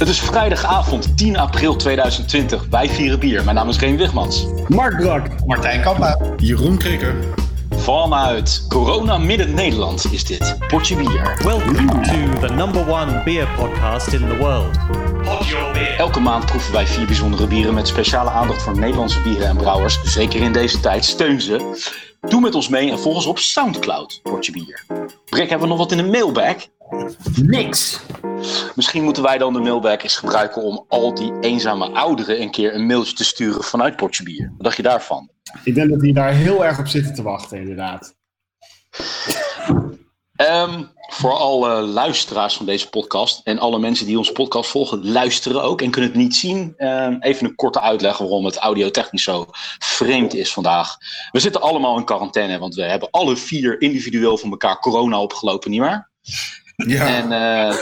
Het is vrijdagavond 10 april 2020. Wij vieren bier. Mijn naam is Reen Wigmans. Mark Brak. Martijn Kampa. Jeroen Krikker. Vanuit Corona Midden Nederland is dit Potje Bier. Welcome to the number one beer podcast in the world. Your beer. Elke maand proeven wij vier bijzondere bieren met speciale aandacht voor Nederlandse bieren en brouwers. Zeker in deze tijd, steun ze. Doe met ons mee en volg ons op Soundcloud, Potje Bier. Brek, hebben we nog wat in de mailbag? Niks. Misschien moeten wij dan de mailbag eens gebruiken om al die eenzame ouderen een keer een mailtje te sturen vanuit Potje Bier. Wat dacht je daarvan? Ik denk dat die daar heel erg op zitten te wachten, inderdaad. Ehm, voor alle luisteraars van deze podcast en alle mensen die onze podcast volgen, luisteren ook en kunnen het niet zien. Ehm, even een korte uitleg waarom het audiotechnisch zo vreemd is vandaag. We zitten allemaal in quarantaine, want we hebben alle vier individueel van elkaar corona opgelopen, nietwaar? Ja, En eh,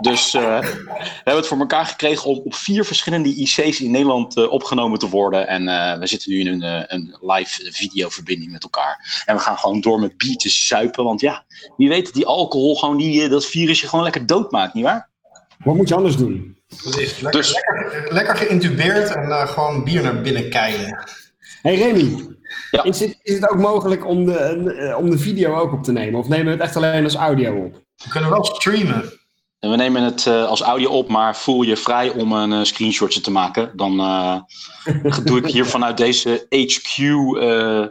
dus eh, we hebben het voor elkaar gekregen om op vier verschillende IC's in Nederland eh, opgenomen te worden. En eh, we zitten nu in een, eh, een live videoverbinding met elkaar. En we gaan gewoon door met bier te suipen. Want ja, wie weet dat die alcohol gewoon die, dat virusje gewoon lekker doodmaakt, nietwaar? Wat moet je anders doen? Lekker, Dus- lekker, lekker geïntubeerd en eh, gewoon bier naar binnen keilen. hey Remy, Ja. is, het, is het ook mogelijk om de, om de video ook op te nemen? Of nemen we het echt alleen als audio op? We kunnen wel streamen. En we nemen het eh, als audio op, maar voel je vrij om een eh, screenshotje te maken. Dan eh, doe ik hier vanuit deze HQ, eh,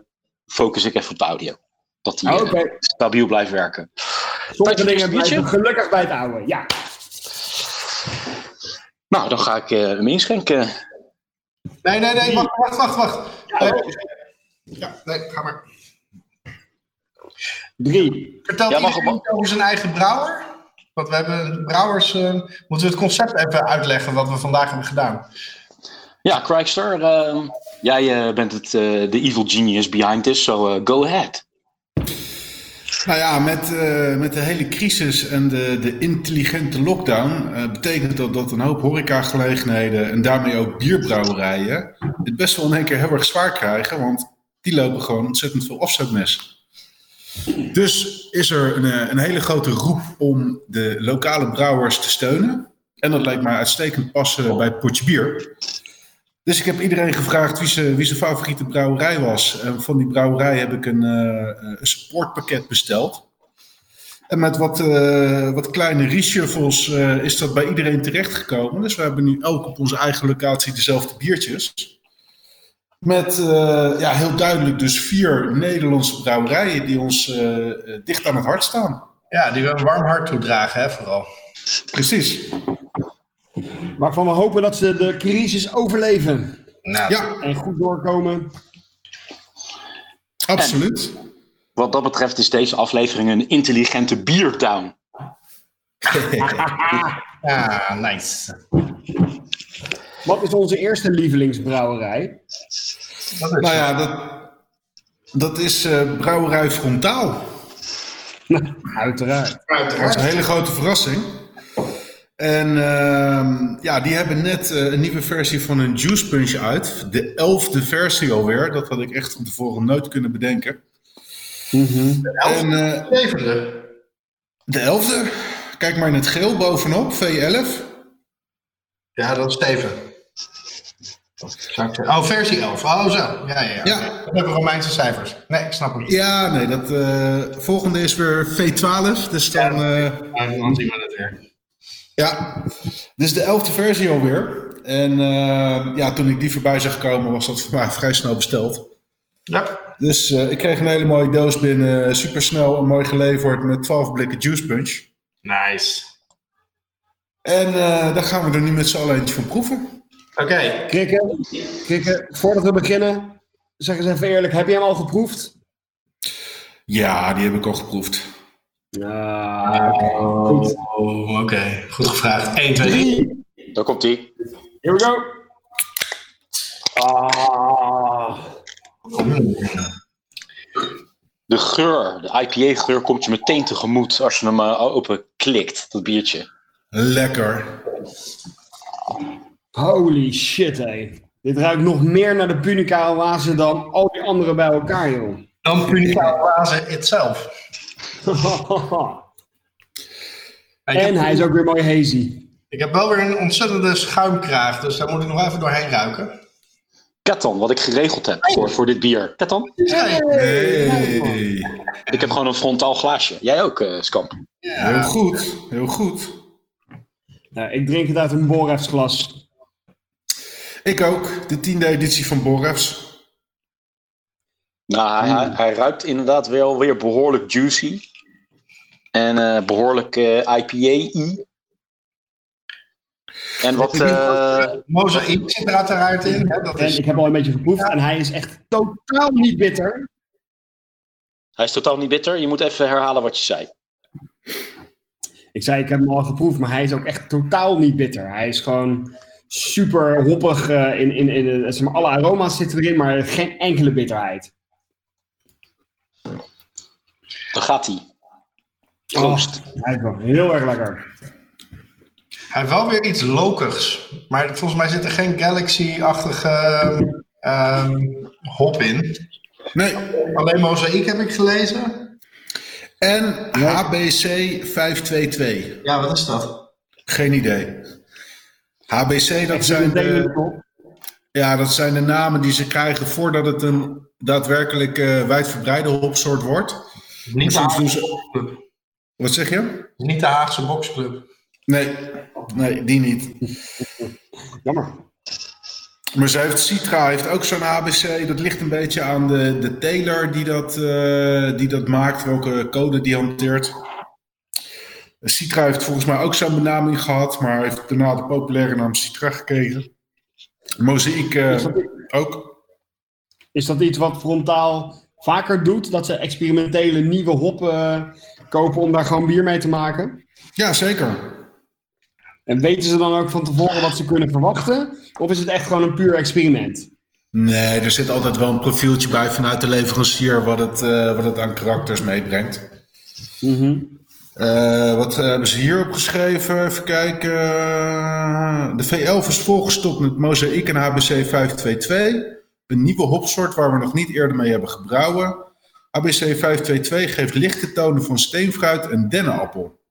focus ik even op de audio. Dat die Oké. stabiel blijft werken. Sommige dingen blijven gelukkig bij het oude. Ja. Nou, dan ga ik eh, hem inschenken. Nee, nee, nee, wacht, wacht, wacht. wacht. Nee. Ja, nee, ga maar. Drie. Vertelt Ja, mag iedereen op- over zijn eigen brouwer? Want we hebben brouwers... eh, moeten we het concept even uitleggen wat we vandaag hebben gedaan? Ja, Craigster, eh, jij eh, bent het, eh, de evil genius behind this, so go ahead. nou ja, met, eh, met de hele crisis en de, de intelligente lockdown eh, betekent dat dat een hoop horecagelegenheden en daarmee ook bierbrouwerijen het best wel in één keer heel erg zwaar krijgen, want die lopen gewoon ontzettend veel afzetmes. Dus is er een, eh, een hele grote roep om de lokale brouwers te steunen. En dat lijkt mij uitstekend passen bij Potje Bier. Dus ik heb iedereen gevraagd wie zijn, wie favoriete brouwerij was. En van die brouwerij heb ik een, eh, supportpakket besteld. En met wat, eh, wat kleine reshuffles is dat bij iedereen terechtgekomen. Dus we hebben nu ook op onze eigen locatie dezelfde biertjes. Met eh, ja, heel duidelijk dus vier Nederlandse brouwerijen die ons eh, eh, dicht aan het hart staan. Ja, die we een warm hart toedragen, hè, vooral. Precies. Waarvan we hopen dat ze de crisis overleven. Nou, Ja, En goed doorkomen. absoluut. Wat dat betreft is deze aflevering een intelligente biertown. ja, nice. Wat is onze eerste lievelingsbrouwerij? Dat is Nou ja, dat, dat is eh, Brouwerij Frontaal. Uiteraard. Dat is uiteraard. een hele grote verrassing. En ehm, ja, die hebben net eh, een nieuwe versie van hun Juice Punch uit. De elfde versie alweer. Dat had ik echt van tevoren nooit kunnen bedenken. En eh, Zevende. de elfde, kijk maar in het geel bovenop, V11. Ja, dat is Steven. Oh, versie 11. Oh, zo. Ja, ja, ja. Ja. Hebben Romeinse cijfers. Nee, ik snap het niet. Ja, nee, dat eh, volgende is weer V12. Dus dan, eh, Maar dan zien we het weer. ja, dus de elfde versie alweer. En eh, ja, toen ik die voorbij zag komen, was dat voor mij vrij snel besteld. Ja. Dus ik kreeg een hele mooie doos binnen, super snel en mooi geleverd met 12 blikken juice punch. Nice. En daar gaan we er nu met z'n allen eentje van proeven. Oké. Krikken, Krikken, voordat we beginnen, zeg eens even eerlijk, heb je hem al geproefd? Ja, die heb ik al geproefd. Ja, goed. Oh, oké. Goed gevraagd. 1, 2, 3. Daar komt ie. Here we go. Ah. De geur, de IPA-geur komt je meteen tegemoet als je hem eh, open klikt, dat biertje. Lekker. Holy shit, hé. Dit ruikt nog meer naar de Punica oase dan al die andere bij elkaar, joh. Dan Punica Oase itself. en hij is ook weer mooi hazy. Ik heb wel weer een ontzettende schuimkraag, dus daar moet ik nog even doorheen ruiken. Ketan, wat ik geregeld heb voor, voor dit bier. Ketan, Hey. Hey. ik heb gewoon een frontaal glaasje. Jij ook, eh Skamp. Heel goed, heel goed. Nou, ik drink het uit een Borefs glas. Ik ook, de tiende editie van Borefs. Nou, hij, hij, hij ruikt inderdaad wel weer behoorlijk juicy. En eh, behoorlijk eh, IPA-y. En wat... eh, Mozaïek zit er uiteraard in. Hè? Dat is, ik heb al een beetje geproefd en hij is echt totaal niet bitter. hij is totaal niet bitter. Je moet even herhalen wat je zei. Ik zei, ik heb hem al geproefd, maar hij is ook echt totaal niet bitter. Hij is gewoon super hoppig. eh, in, in, in, eh, zeg maar, alle aroma's zitten erin, maar geen enkele bitterheid. Dan gaat hij. Proost. Oh, hij is wel heel erg lekker. hij heeft wel weer iets lokigs. Maar volgens mij zit er geen Galaxy-achtige ehm, hop in. Nee, Alleen Mozaïek heb ik gelezen. en HBC 522. Ja, wat is dat? Geen idee. HBC, dat zijn, de ja, dat zijn de namen die ze krijgen voordat het een daadwerkelijk eh, wijdverbreide hopsoort wordt. Niet de, Haagse, ze... Wat zeg je? niet de Haagse boxclub. Nee, nee, die niet. Jammer. Maar ze heeft, Citra heeft ook zo'n ABC. Dat ligt een beetje aan de, de tailor die dat, eh, die dat maakt, welke code die hanteert. Citra heeft volgens mij ook zo'n benaming gehad, maar heeft daarna de populaire naam Citra gekregen. Mozaïek eh, ook. is dat iets wat frontaal vaker doet? Dat ze experimentele nieuwe hop eh, kopen om daar gewoon bier mee te maken? Ja, zeker. En weten ze dan ook van tevoren wat ze kunnen verwachten? Of is het echt gewoon een puur experiment? Nee, er zit altijd wel een profieltje bij vanuit de leverancier wat het, eh, wat het aan karakters meebrengt. Eh, wat hebben ze hier opgeschreven? Even kijken. De V11 is volgestopt met Mozaïek en HBC 522. Een nieuwe hopsoort waar we nog niet eerder mee hebben gebrouwen. HBC 522 geeft lichte tonen van steenfruit en dennenappel.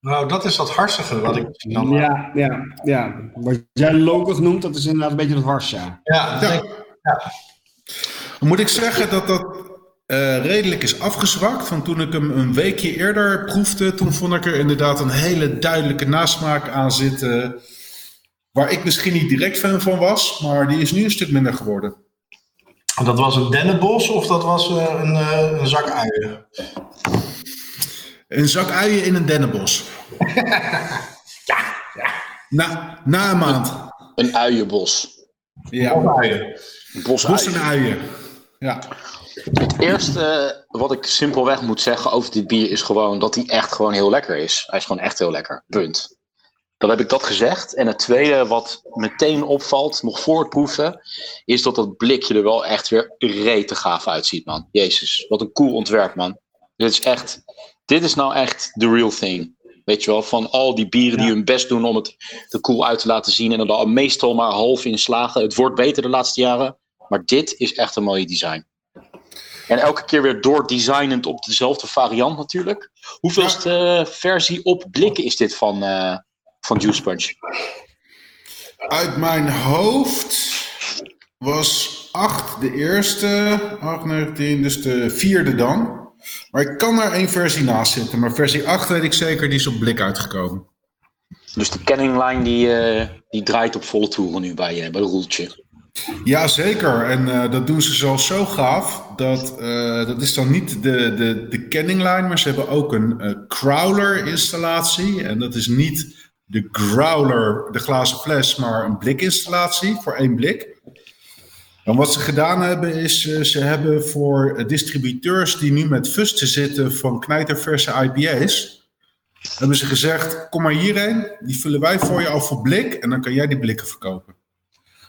Nou, dat is dat harsige wat ik misschien dan... Ja, ja, ja. Wat jij locus noemt, dat is inderdaad een beetje het hars, ja. Ja, dat Ja. denk moet ik zeggen dat dat eh, redelijk is afgezwakt. Want toen ik hem een weekje eerder proefde, toen vond ik er inderdaad een hele duidelijke nasmaak aan zitten. Waar ik misschien niet direct fan van was, maar die is nu een stuk minder geworden. dat was een dennenbos of dat was eh, een, eh, een zak uien? Een zak uien in een dennenbos. Na, na een maand. Een uienbos. Ja. Een bos bos en uien. uien. Ja. Het eerste wat ik simpelweg moet zeggen over dit bier is gewoon dat hij echt gewoon heel lekker is. Hij is gewoon echt heel lekker. Punt. Dan heb ik dat gezegd. En het tweede wat meteen opvalt, nog voor het proeven, is dat dat blikje er wel echt weer rete gaaf uitziet, man. Jezus, wat een cool ontwerp, man. Dit is echt, dit is nou echt the real thing. Weet je wel, van al die bieren die hun best doen om het er cool uit te laten zien en er dan meestal maar half in slagen. Het wordt beter de laatste jaren, maar dit is echt een mooie design. En elke keer weer doordesignend op dezelfde variant natuurlijk. Hoeveelste versie op blikken is dit van, eh, van Juice Punch? Uit mijn hoofd was 8 de eerste, 8, 19, dus de vierde dan. Maar ik kan er één versie naast zitten. Maar versie 8 weet ik zeker, die is op blik uitgekomen. Dus de Canning Line die, eh, die draait op volle toeren nu bij, eh bij de Roeltje. Ja, zeker. En dat doen ze zelfs zo gaaf. Dat, eh, dat is dan niet de, de, de Canning Line, maar ze hebben ook een eh, Crowler installatie. En dat is niet de Growler, de glazen fles, maar een blikinstallatie voor één blik. En wat ze gedaan hebben is, eh, ze hebben voor distributeurs die nu met fusten zitten van knijterverse IPA's, hebben ze gezegd, kom maar hierheen, die vullen wij voor je al voor blik en dan kan jij die blikken verkopen.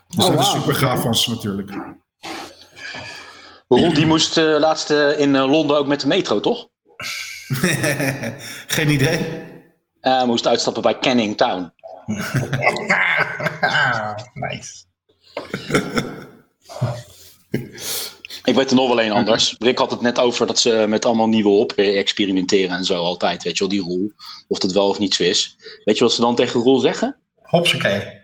Dus Oh, dat is super gaaf van ze natuurlijk. Roel die moest eh, laatst eh, in eh, Londen ook met de metro, toch? Geen idee. Hij moest uitstappen bij Canning Town. Nice. Ik weet er nog wel een anders. Rick had het net over dat ze met allemaal nieuwe hop experimenteren en zo altijd. Weet je wel, die Roel. Of dat wel of niet zo is. Weet je wat ze dan tegen Roel zeggen? Hopsakee.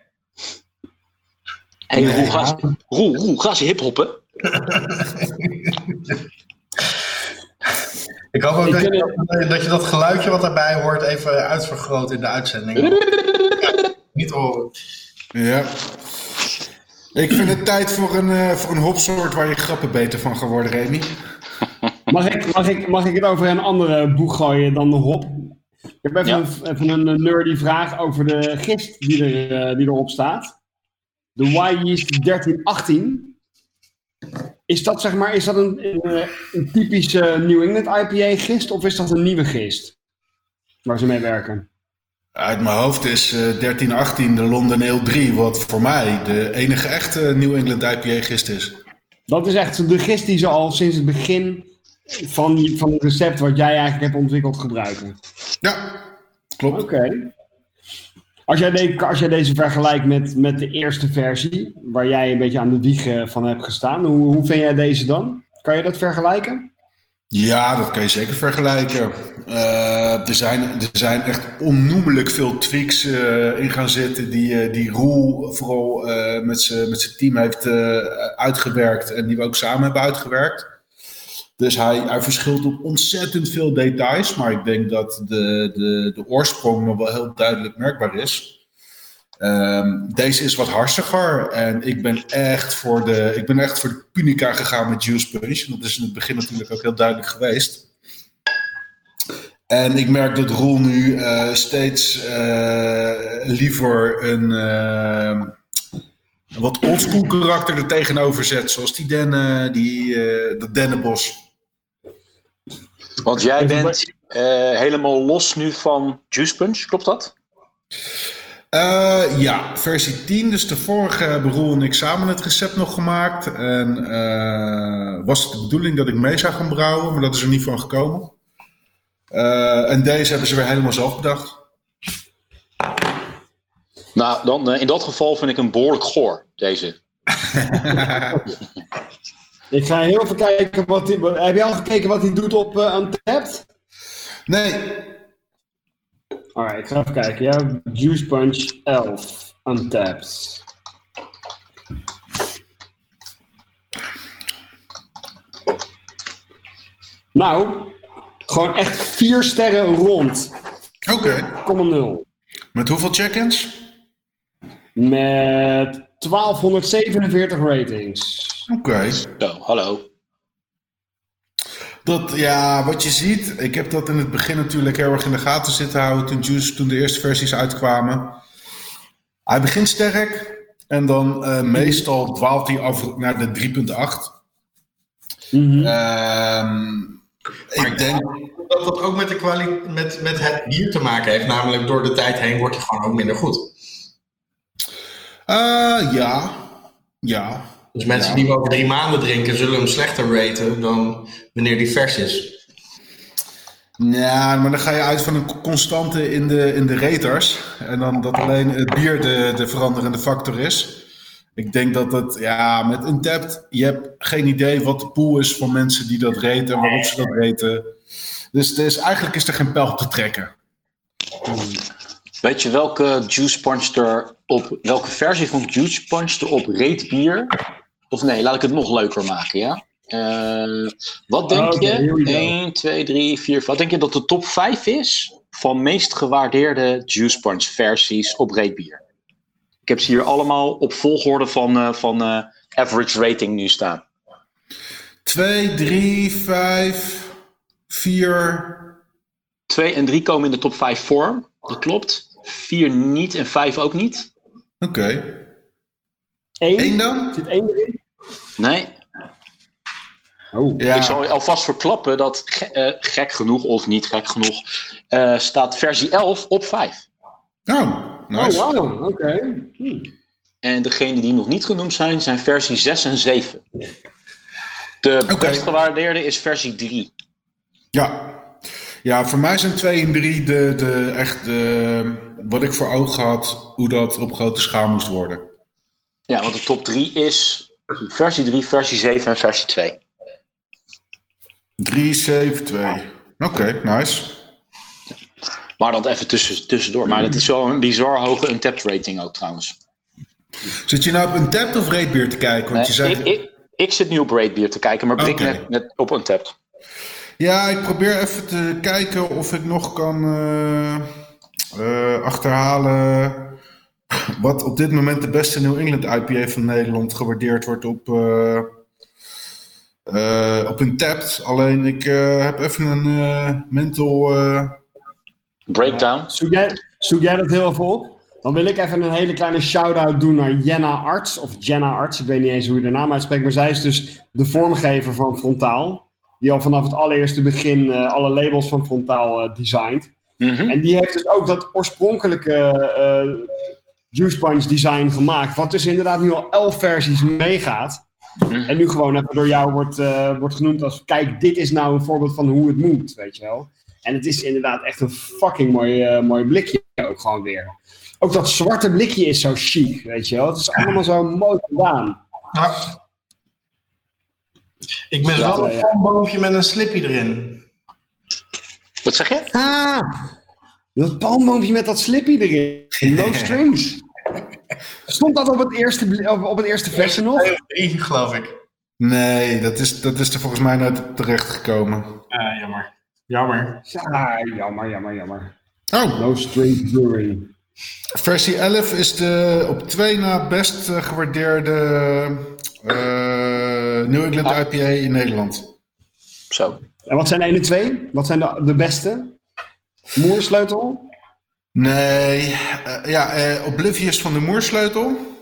Hé, hey, Roel, ga Roel, Roel, ga eens hiphoppen. Ik hoop ook Ik dat je, dat, dat je dat geluidje wat daarbij hoort even uitvergroot in de uitzending. Ja, niet horen. Ja. Ik vind het tijd voor een, eh, voor een hopsoort waar je grappen beter van gaat worden, Remy. Mag ik, mag, ik, mag ik het over een andere boeg gooien dan de hop? Ik heb even, Ja. een, even een nerdy vraag over de gist die, er, eh, die erop staat. De Y-Yeast 1318. Is dat, zeg maar, is dat een, een, eh, een typische New England IPA gist of is dat een nieuwe gist? Waar ze mee werken. Uit mijn hoofd is eh 1318 de London Ale 3, wat voor mij de enige echte New England IPA gist is. Dat is echt de gist die ze al sinds het begin van, van het recept wat jij eigenlijk hebt ontwikkeld gebruiken. Ja, klopt. Oké. Als, jij als jij deze vergelijkt met, met de eerste versie, waar jij een beetje aan de wieg eh, van hebt gestaan, hoe, hoe vind jij deze dan? Kan je dat vergelijken? Ja, dat kan je zeker vergelijken. Eh, er, zijn, er zijn echt onnoemelijk veel tweaks eh, in gaan zitten die, eh, die Roel vooral met zijn team heeft uitgewerkt en die we ook samen hebben uitgewerkt. Dus hij, hij verschilt op ontzettend veel details, maar ik denk dat de, de, de oorsprong nog wel heel duidelijk merkbaar is. Ehm, deze is wat harstiger en ik ben echt voor de, ik ben echt voor de Punica gegaan met Juice Punch. Dat is in het begin natuurlijk ook heel duidelijk geweest. En ik merk dat Roel nu eh, steeds eh, liever een eh, wat oldschool karakter er tegenover zet. Zoals die dennen, die, eh, dat dennenbos. Want jij bent eh, helemaal los nu van Juice Punch, klopt dat? Eh, ja, versie 10. Dus de vorige hebben Roel en ik samen het recept nog gemaakt. En eh, was het de bedoeling dat ik mee zou gaan brouwen, maar dat is er niet van gekomen. En deze hebben ze weer helemaal zelf bedacht. Nou, dan, in dat geval vind ik hem behoorlijk goor, deze. Ik ga heel even kijken wat hij. Heb je al gekeken wat hij doet op uh, Untapped? Nee, Alright, ik ga even kijken. Ja, Juice Punch 11 Untapped. Nou, gewoon echt vier sterren rond. oké. 0,0. Met hoeveel check-ins? Met 1247 ratings. Oké. Zo, hallo. Dat, ja, wat je ziet, ik heb dat in het begin natuurlijk heel erg in de gaten zitten houden toen, Juice, toen de eerste versies uitkwamen. Hij begint sterk en dan eh, meestal dwaalt hij af naar de 3.8. Mhm. Ehm, ik denk, Dat dat ook met, de met, met het bier te maken heeft. Namelijk door de tijd heen wordt hij gewoon ook minder goed. eh, ja, ja. Dus mensen Ja. die hem over drie maanden drinken, zullen hem slechter raten dan wanneer die vers is. Ja, maar dan ga je uit van een constante in de, in de raters. En dan dat alleen het bier de, de veranderende factor is. Ik denk dat het, ja, met Untapped, je hebt geen idee wat de pool is van mensen die dat raten en waarop ze dat raten. Dus, dus eigenlijk is er geen pijl op te trekken. Weet je welke Juice Punch er op... Welke versie van Juice Punch er op reet bier... Of nee, laat ik het nog leuker maken, ja? Eh, wat denk we je? go. 1, 2, 3, 4... Wat denk je dat de top 5 is van meest gewaardeerde Juice Punch versies op reet bier? Ik heb ze hier allemaal op volgorde van, eh, van eh, average rating nu staan. 2, 3, 5, 4. 2 en 3 komen in de top 5 vorm. Dat klopt. 4 niet en 5 ook niet. Oké. Eén? Eén dan? Zit één erin? Nee. Oh. Ja. Ik zal je alvast verklappen dat ge- eh, gek genoeg of niet gek genoeg eh, staat versie 11 op 5. Oh, Oh, nice. wauw. Oké. Hm. En degenen die nog niet genoemd zijn, zijn versie 6 en 7. De best gewaardeerde is versie 3. Ja. Ja, voor mij zijn 2 en 3 de, de, echt de, wat ik voor ogen had, hoe dat op grote schaal moest worden. Ja, want de top 3 is versie 3, versie 7 en versie 2. 372. Oké, nice. Maar dat even tussen, tussendoor. Maar dat is wel een bizar hoge untapped rating ook trouwens. Zit je nou op een tap of Raidbeer te kijken? Want je zei... ik, ik, ik zit nu op Raidbeer te kijken, maar Brik Oké. net, net op untapped. Ja, ik probeer even te kijken of ik nog kan eh, eh, achterhalen wat op dit moment de beste New England IPA van Nederland gewaardeerd wordt op, eh eh op een tapped. Alleen ik eh, heb even een eh, mental... eh, Breakdown. Zoek jij, zoek jij dat heel even op? Dan wil ik even een hele kleine shout-out doen naar Jenna Arts. Of Jenna Arts, ik weet niet eens hoe je de naam uitspreekt. Maar zij is dus de vormgever van Frontaal. Die al vanaf het allereerste begin eh, alle labels van Frontaal eh designt. Mhm. En die heeft dus ook dat oorspronkelijke eh Juice Punch design gemaakt. Wat dus inderdaad nu al elf versies meegaat. Mhm. En nu gewoon even door jou wordt, eh, wordt genoemd als... Kijk, dit is nou een voorbeeld van hoe het moet, weet je wel. En het is inderdaad echt een fucking mooi, eh, mooi blikje ook gewoon weer. Ook dat zwarte blikje is zo chic, weet je wel. Het is allemaal zo mooi gedaan. Ja. Ik mis Ja, wel een ja. palmboompje met een slippy erin. Wat zeg je? Ah, dat palmboompje met dat slippy erin. No strings. Stond dat op het eerste, op, het eerste flesje nog? Drie, geloof ik. nee, dat is, dat is er volgens mij nooit terecht gekomen. Ah, jammer. Jammer. Ja, jammer, jammer, jammer. Oh, No strings brewing. versie 11 is de op twee na best eh, gewaardeerde eh, New England IPA in Nederland. Zo. En wat zijn de ene twee? Wat zijn de, de beste? Moersleutel? Nee, eh, ja, eh, Oblivious van de Moersleutel.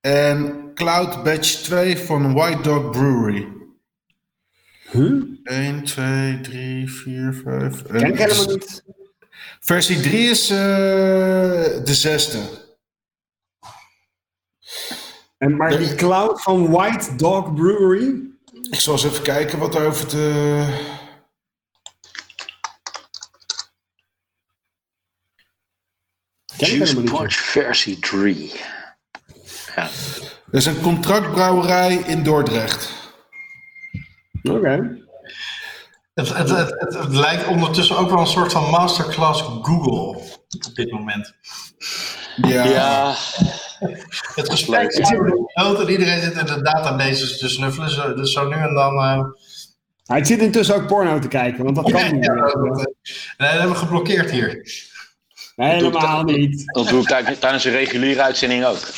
En Cloud Batch 2 van White Dog Brewery. Huh? 1, 2, 3, 4, 5. Ken ik helemaal niet. Versie 3 is eh, de zesde. En, maar die cloud van White Dog Brewery? Ik zal eens even kijken wat er over te. Ken ik Juice. Punch versie 3. Ja. Dat is een contractbrouwerij in Dordrecht. Oké. Het, het, het, het, het lijkt ondertussen ook wel een soort van masterclass Google op dit moment. Ja, ja, Het gesprek is groot en iedereen zit in de databases te snuffelen. Zo, dus zo nu en dan. eh, Hij zit intussen ook porno te kijken, want dat kan niet. ja, dat, eh, nee, dat hebben we geblokkeerd hier. Nee, helemaal niet. dat doe ik tij- tijdens een reguliere uitzending ook.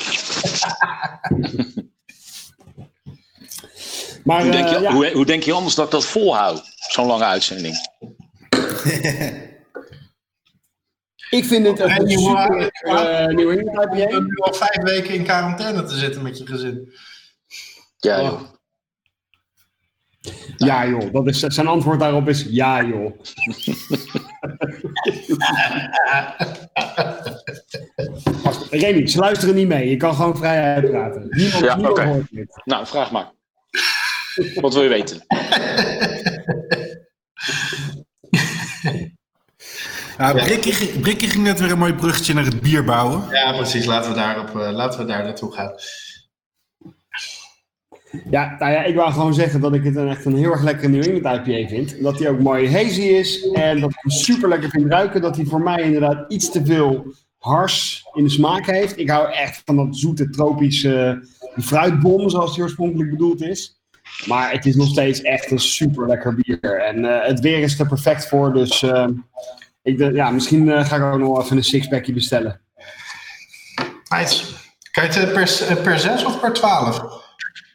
Maar Hoe denk, eh, je, ja, hoe, hoe denk je anders dat ik dat volhoud? Zo'n lange uitzending. ik vind het En een super eh, England Je nu al vijf weken in quarantaine te zitten met je gezin. Ja, Oh. joh. Ja joh, dat is, zijn antwoord daarop is ja joh. Remy, ze luisteren niet mee. Je kan gewoon vrij uitpraten. Niemand, Ja, niemand hoort dit. Nou, vraag maar. Wat wil je weten? ja Brikkie, ging- Brikkie ging net weer een mooi bruggetje naar het bier bouwen. Ja, precies. Laten we, daarop, eh, laten we daar naartoe gaan. Ja, nou ja, ik wou gewoon zeggen dat ik het echt een heel erg lekkere New England IPA vind. Dat hij ook mooi hazy is en dat ik hem super lekker vind ruiken. Dat hij voor mij inderdaad iets te veel hars in de smaak heeft. Ik hou echt van dat zoete tropische fruitbom zoals die oorspronkelijk bedoeld is. Maar het is nog steeds echt een super lekker bier. En eh, het weer is er perfect voor, dus eh, ik, ja, misschien eh, ga ik ook nog even een sixpackje bestellen. Nice. Het per, per 6 of per 12?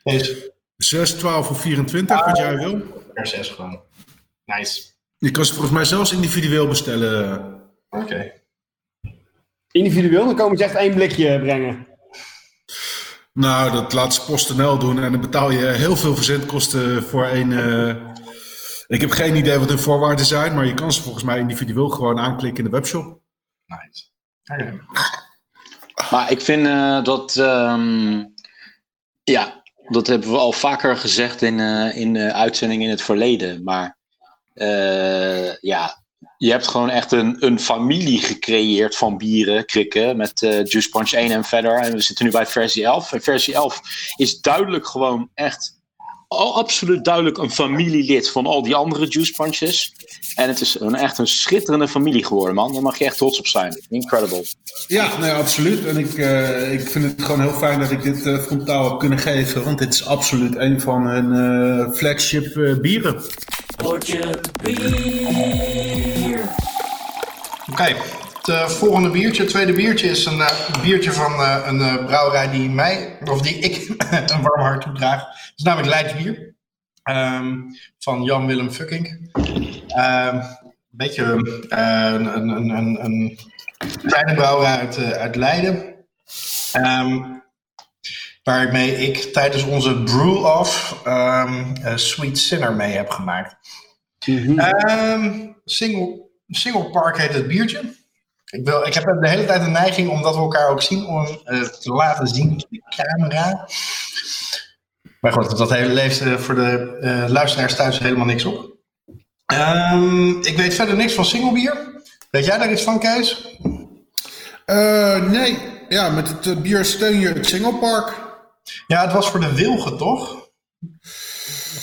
Deze. 6, 12 of 24, wat jij wil. Per 6 gewoon. Nice. Je kan ze volgens mij zelfs individueel bestellen. Oké. Individueel, dan komen ze echt één blikje brengen. Nou, dat laat ze PostNL doen en dan betaal je heel veel verzendkosten voor één. eh, Ik heb geen idee wat hun voorwaarden zijn, maar je kan ze volgens mij individueel gewoon aanklikken in de webshop. Nice. Maar ik vind eh, dat. ehm, ja, dat hebben we al vaker gezegd in, eh in de uitzending in het verleden. Maar eh, ja, je hebt gewoon echt een, een familie gecreëerd van bieren, krikken. Met eh Juice Punch 1 en verder. En we zitten nu bij versie 11. En versie 11 is duidelijk gewoon echt al absoluut duidelijk een familielid van al die andere Juice Punches. En het is een, echt een schitterende familie geworden, man. Daar mag je echt trots op zijn. Incredible. Ja, nee, absoluut. En ik, eh, ik vind het gewoon heel fijn dat ik dit eh, frontaal heb kunnen geven. Want dit is absoluut een van hun eh, flagship eh, bieren. Oké, het eh, volgende biertje, het tweede biertje, is een biertje van eh, een eh, brouwerij die mij, of die ik een warm hart toedraag. Het is namelijk Leids Ehm, van Jan-Willem Fucking. Ehm, een beetje eh, een, een, een, een, kleine brouwerij uit, eh, uit Leiden. Ehm, waarmee ik tijdens onze brew-off eh, Sweet Sinner mee heb gemaakt. Ehm, single, single Park heet het biertje. Ik, wil, ik heb de hele tijd een neiging, omdat we elkaar ook zien, om eh, te laten zien in de camera. Maar goed, dat leeft eh, voor de eh, luisteraars thuis helemaal niks op. Ehm, ik weet verder niks van single bier. Weet jij daar iets van, Kees? Eh, nee, ja, met het bier steun je het Single Park. Ja, het was voor de Wilgen, toch?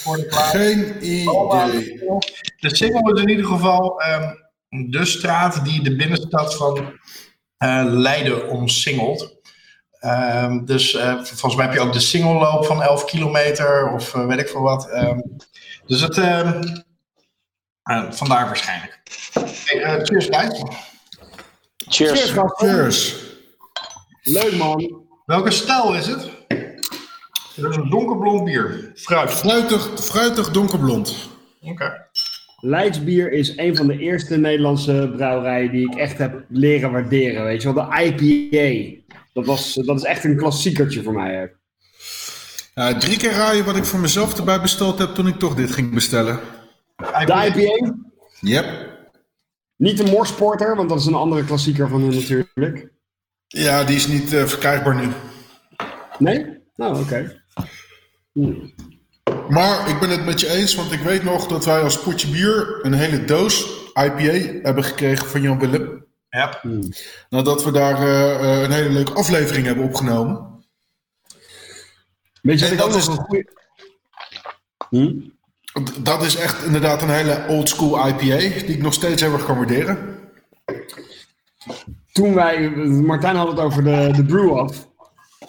Voor de. Geen idee. De single is in ieder geval ehm, de straat die de binnenstad van Leiden omsingelt. Ehm, dus eh, volgens mij heb je ook de singelloop van 11 kilometer of eh, weet ik veel wat. Ehm, dus het, ehm, eh, vandaar waarschijnlijk. Hey, eh, cheers, guys. Cheers. Cheers. Leuk man. Welke stijl is het? Het is een donkerblond bier. Fruit. Fruitig, fruitig donkerblond. Oké. Leidsbier is een van de eerste Nederlandse brouwerijen die ik echt heb leren waarderen. Weet je wel, de IPA. Dat, was, dat is echt een klassiekertje voor mij. hè. Ja, drie keer raaien wat ik voor mezelf erbij besteld heb toen ik toch dit ging bestellen. De IPA, Yep. niet de Morsporter, want dat is een andere klassieker van hun natuurlijk. Ja, die is niet eh, verkrijgbaar nu. Nee? Nou, oké. Hm. Maar ik ben het met je eens, want ik weet nog dat wij als potje bier een hele doos IPA hebben gekregen van Jan Willem. Ja. Nadat we daar eh, eh, een hele leuke aflevering hebben opgenomen. Weet je En dat is- een goeie... Hm? Dat is echt inderdaad een hele old school IPA, die ik nog steeds heel erg kan waarderen. Toen wij... Martijn had het over de, de brew-off.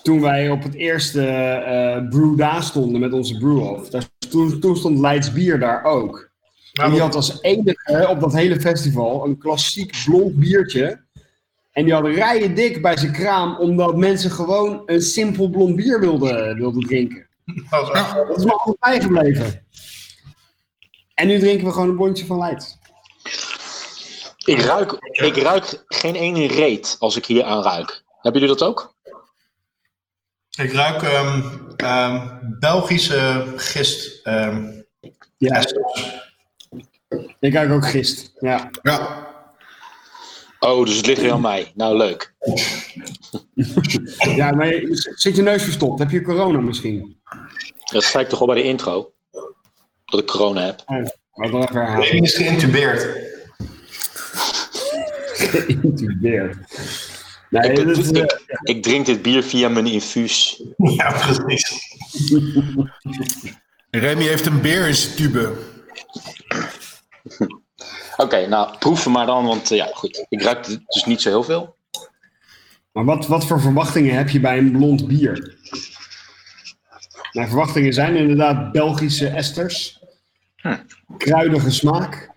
Toen wij op het eerste eh brew daar stonden met onze brew-off. Toen, toen stond Leids Bier daar ook. En die had als enige op dat hele festival een klassiek blond biertje. En die had rijen dik bij zijn kraam, omdat mensen gewoon een simpel blond bier wilden, wilden drinken. Dat Dat is me altijd bijgebleven. En nu drinken we gewoon een bondje van Leids. Ik ruik, ik ruik geen ene reet als ik hier aan ruik. Hebben jullie dat ook? Ik ruik ehm, ehm, Belgische gist. ehm, Ja, esters. Ik kijk ook gist. Ja. Ja, Oh, dus het ligt weer aan mij. Nou, leuk. ja, maar je- zit je neus verstopt? Heb je corona misschien? Dat zei ik toch al bij de intro. Dat ik corona heb. Maar dan even is geïntubeerd. Geïntubeerd. Nee, Ik, dit is, eh, ik drink dit bier via mijn infuus. Ja, precies. Remy heeft een beer in zijn tube. Oké, nou, proeven maar dan, want eh, ja, goed. Ik ruik dus niet zo heel veel. Maar wat, wat voor verwachtingen heb je bij een blond bier? Mijn verwachtingen zijn inderdaad Belgische esters. Kruidige smaak.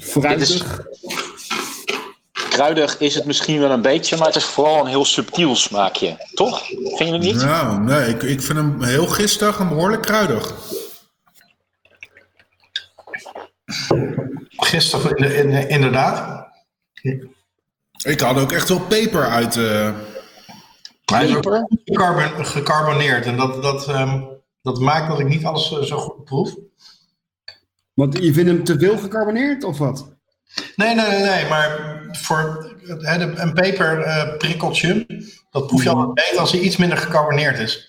Fruitig. Kruidig is het misschien wel een beetje, maar het is vooral een heel subtiel smaakje. Toch? Vind je het niet? Nou, nee, ik, ik vind hem heel gistig en behoorlijk kruidig. Gisteren in- in- inderdaad. Ik had ook echt wel peper uit. eh, ook Peper? gecarbon- gecarboneerd. En dat, dat, ehm, dat maakt dat ik niet alles eh, zo goed proef. Want je vindt hem te veel gecarboneerd of wat? Nee, nee, nee, nee. Maar voor een peperprikkeltje, dat proef je altijd beter als hij iets minder gecarboneerd is.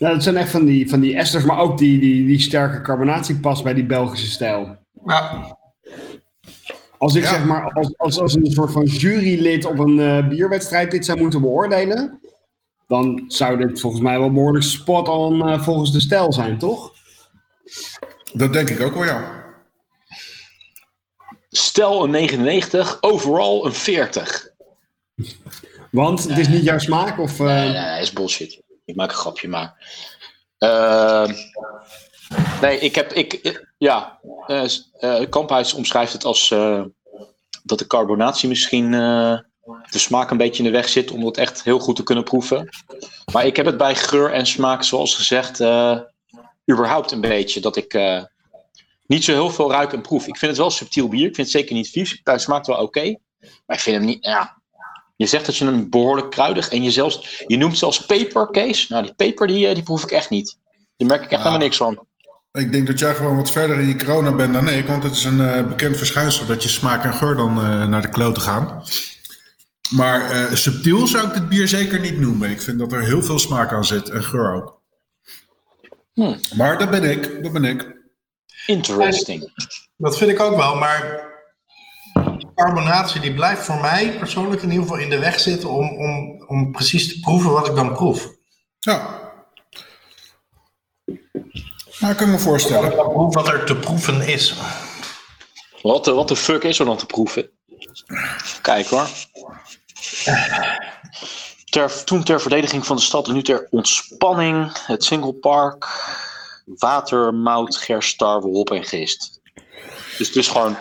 Ja, dat zijn echt van die, van die esters, maar ook die, die, die sterke carbonatie past bij die Belgische stijl. Ja. Als ik Ja. zeg maar als, als, als een soort van jurylid op een eh, bierwedstrijd dit zou moeten beoordelen, dan zou dit volgens mij wel behoorlijk spot on eh, volgens de stijl zijn, toch? Dat denk ik ook wel, ja. Stel een 99, overal een 40. Want het is niet jouw smaak of... eh, Nee, nee, nee, is bullshit. Ik maak een grapje, maar. Ehm, nee, ik heb. Ik, ja, eh, Kamphuis omschrijft het als. eh, dat de carbonatie misschien. de smaak een beetje in de weg zit om het echt heel goed te kunnen proeven. Maar ik heb het bij geur en smaak, zoals gezegd. überhaupt een beetje. Dat ik. niet zo heel veel ruik en proef. Ik vind het wel subtiel bier. Ik vind het zeker niet vies. Het smaakt wel oké. maar ik vind hem niet. Ja, je zegt dat je hem behoorlijk kruidig en je, zelfs, je noemt zelfs peper, Kees. Nou, die peper die, eh, die proef ik echt niet. Daar merk ik echt helemaal niks van. Ik denk dat jij gewoon wat verder in je corona bent dan ik. Want het is een eh, bekend verschijnsel dat je smaak en geur dan eh, naar de kloten gaan. Maar eh, subtiel zou ik dit bier zeker niet noemen. Ik vind dat er heel veel smaak aan zit en geur ook. Hmm. Maar dat ben ik, dat ben ik. Interesting. Dat vind ik ook wel, maar carbonatie die blijft voor mij persoonlijk in ieder geval in de weg zitten om, om, om precies te proeven wat ik dan proef. Ja. Nou, kan ik me voorstellen. Dan proef wat er te proeven is. Wat de, wat de fuck is er dan te proeven? Even kijken hoor. Ter, toen ter verdediging van de stad en nu ter ontspanning. Het Single Park. Water, mout, gerst, tarwe, hop en gist. Dus het is gewoon...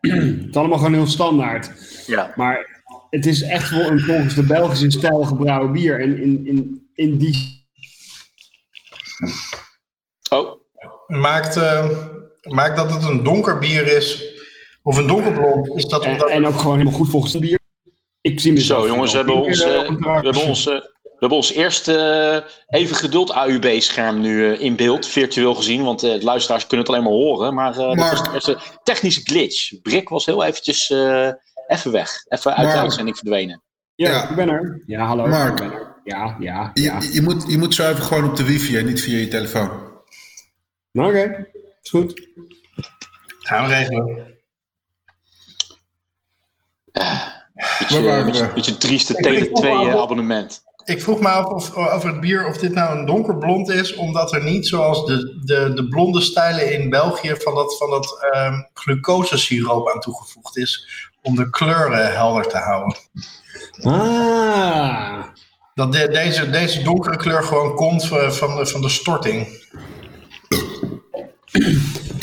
Het is allemaal gewoon heel standaard. Ja. Maar het is echt wel een volgens de Belgische stijl gebrouwen bier. En in, in, in die... Oh, Maakt, eh, maakt dat het een donker bier is, of een donkerblond, is dat En, omdat... en ook gewoon helemaal goed volgens het bier. Ik zie mezelf Zo jongens, we hebben eh, we drankje. hebben ons, eh, we hebben ons eerste eh, even geduld AUB-scherm nu eh, in beeld, virtueel gezien. Want eh, de luisteraars kunnen het alleen maar horen. Maar, eh dat Maar- was de eerste technische glitch. Brik was heel eventjes eh, even weg. Even uit de Maar- uitzending verdwenen. Ja, Ja. ik ben er. Ja, hallo. Mark. Ik ben er. Ja, ja, ja. Je, je, moet, je moet zo even gewoon op de wifi en niet via je telefoon. Oké, is goed. Gaan we regelen. Beetje, waren beetje, we? beetje trieste Ik weet Tele2 nog wel- abonnement. Ik vroeg me af of, over het bier of dit nou een donkerblond is, omdat er niet zoals de, de, de blonde stijlen in België van dat, van dat ehm glucosesiroop aan toegevoegd is, om de kleuren helder te houden. Ah. Dat de- deze, deze donkere kleur gewoon komt van, van, de, van de storting.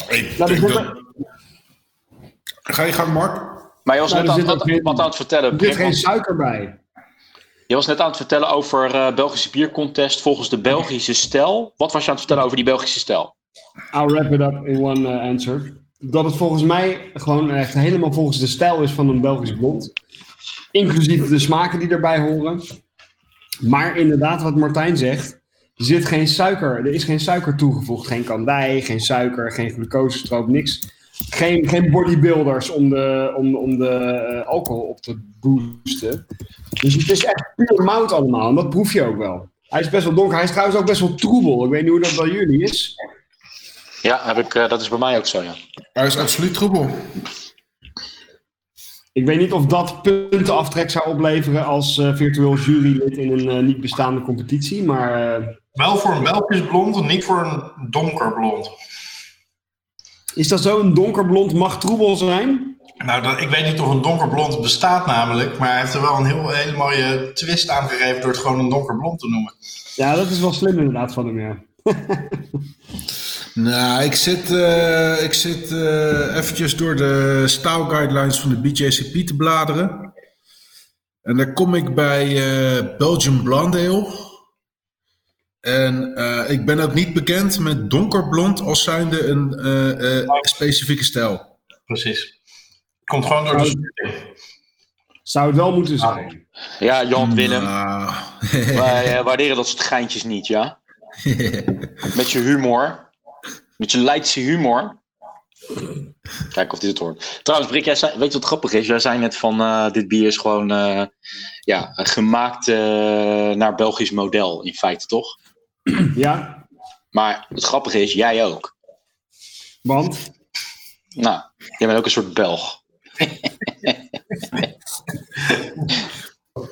Ik denk zit, dat- Ga je gang, Mark? Maar je was Nou, net er aan, wat, wat aan het vertellen. er zit geen suiker bij. Je was net aan het vertellen over eh, Belgische biercontest volgens de Belgische stijl. Wat was je aan het vertellen over die Belgische stijl? I'll wrap it up in one uh, answer. Dat het volgens mij gewoon echt helemaal volgens de stijl is van een Belgisch blond. Inclusief de smaken die erbij horen. Maar inderdaad, wat Martijn zegt. Er zit geen suiker. Er is geen suiker toegevoegd. Geen kandij, geen suiker, geen glucosestroop, niks. Geen, geen bodybuilders om de, om, om de eh, alcohol op te boosten. Dus het is echt puur mout allemaal. En dat proef je ook wel. Hij is best wel donker. Hij is trouwens ook best wel troebel. Ik weet niet hoe dat bij jullie is. Ja, heb ik, eh, dat is bij mij ook zo, ja. Hij is absoluut troebel. Ik weet niet of dat puntenaftrek zou opleveren als eh, virtueel jurylid in een eh, niet bestaande competitie. Maar eh, Wel voor een Belgisch blond en niet voor een donkerblond. is dat zo? Een donkerblond mag troebel zijn? Nou, dat, ik weet niet of een donkerblond bestaat namelijk, maar hij heeft er wel een heel, hele mooie twist aan gegeven door het gewoon een donkerblond te noemen. Ja, dat is wel slim inderdaad van hem, ja. Nou, ik zit, eh, ik zit eh, eventjes door de style guidelines van de BJCP te bladeren. En daar kom ik bij eh, Belgian Blonde Ale. En eh, ik ben ook niet bekend met donkerblond als zijnde een eh, eh, specifieke stijl. Precies. Komt gewoon door de sturing. Zou het wel moeten zijn. Ja, Jan Willem. Nou, Wij eh, waarderen dat soort geintjes niet, ja? Met je humor. Met je Leidse humor. Kijk of dit het hoort. Trouwens, Brik, jij zei, weet je wat grappig is? Jij zei net van eh, dit bier is gewoon eh, ja, gemaakt eh, naar Belgisch model, in feite toch? Ja, Maar het grappige is, jij ook. want Nou, jij bent ook een soort Belg.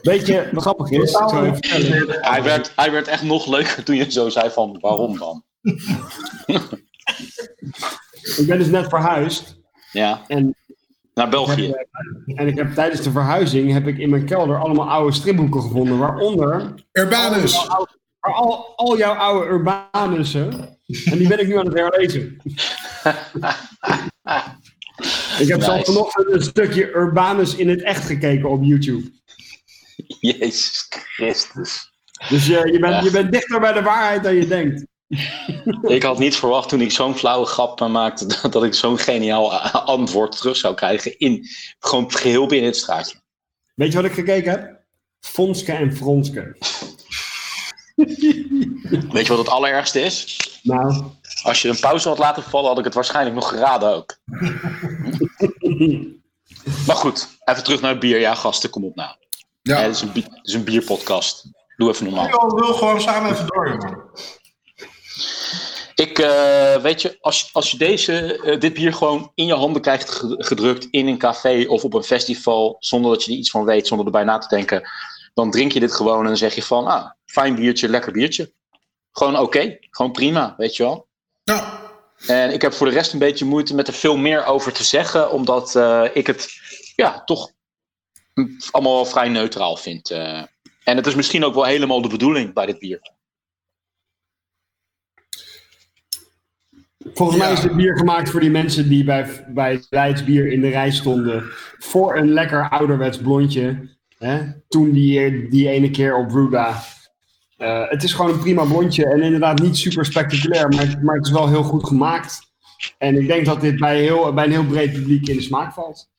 Weet je, wat grappig is? Hij werd, hij werd echt nog leuker toen je zo zei van waarom dan? Ik ben dus net verhuisd. Ja, En, naar België. en ik heb tijdens de verhuizing heb ik in mijn kelder allemaal oude stripboeken gevonden. Waaronder Urbanus. Maar al, al jouw oude Urbanussen. En die ben ik nu aan het herlezen. ik heb zelf Nice. vanochtend een stukje Urbanus in het echt gekeken op YouTube. Jezus Christus. Dus je, je, bent, Ja. je bent dichter bij de waarheid dan je denkt. Ik had niet verwacht toen ik zo'n flauwe grap eh, maakte dat, dat ik zo'n geniaal antwoord terug zou krijgen in gewoon geheel binnen het straatje. Weet je wat ik gekeken heb? Fonske en Fronske. Weet je wat het allerergste is? Nou, Als je een pauze had laten vallen, had ik het waarschijnlijk nog geraden ook. Maar goed, even terug naar het bier. Ja, gasten, kom op nou. Ja. Het is een, het is een bierpodcast. Doe even normaal. Ik wil, gewoon samen even door, jongen. Ik, eh, weet je, als, als je deze, eh, dit bier gewoon in je handen krijgt ge- gedrukt in een café of op een festival, zonder dat je er iets van weet, zonder erbij na te denken, dan drink je dit gewoon en dan zeg je van, ah, fijn biertje, lekker biertje. Gewoon oké, gewoon prima, weet je wel. Ja. En ik heb voor de rest een beetje moeite met er veel meer over te zeggen, omdat eh, ik het ja, toch allemaal wel vrij neutraal vind. eh. en het is misschien ook wel helemaal de bedoeling bij dit bier. volgens mij is dit bier gemaakt voor die mensen die bij, bij Leids bier in de rij stonden. Voor een lekker ouderwets blondje. Hè? Toen die, die ene keer op Ruda. Eh, het is gewoon een prima blondje. En inderdaad niet super spectaculair. Maar, maar het is wel heel goed gemaakt. En ik denk dat dit bij, heel, bij een heel breed publiek in de smaak valt.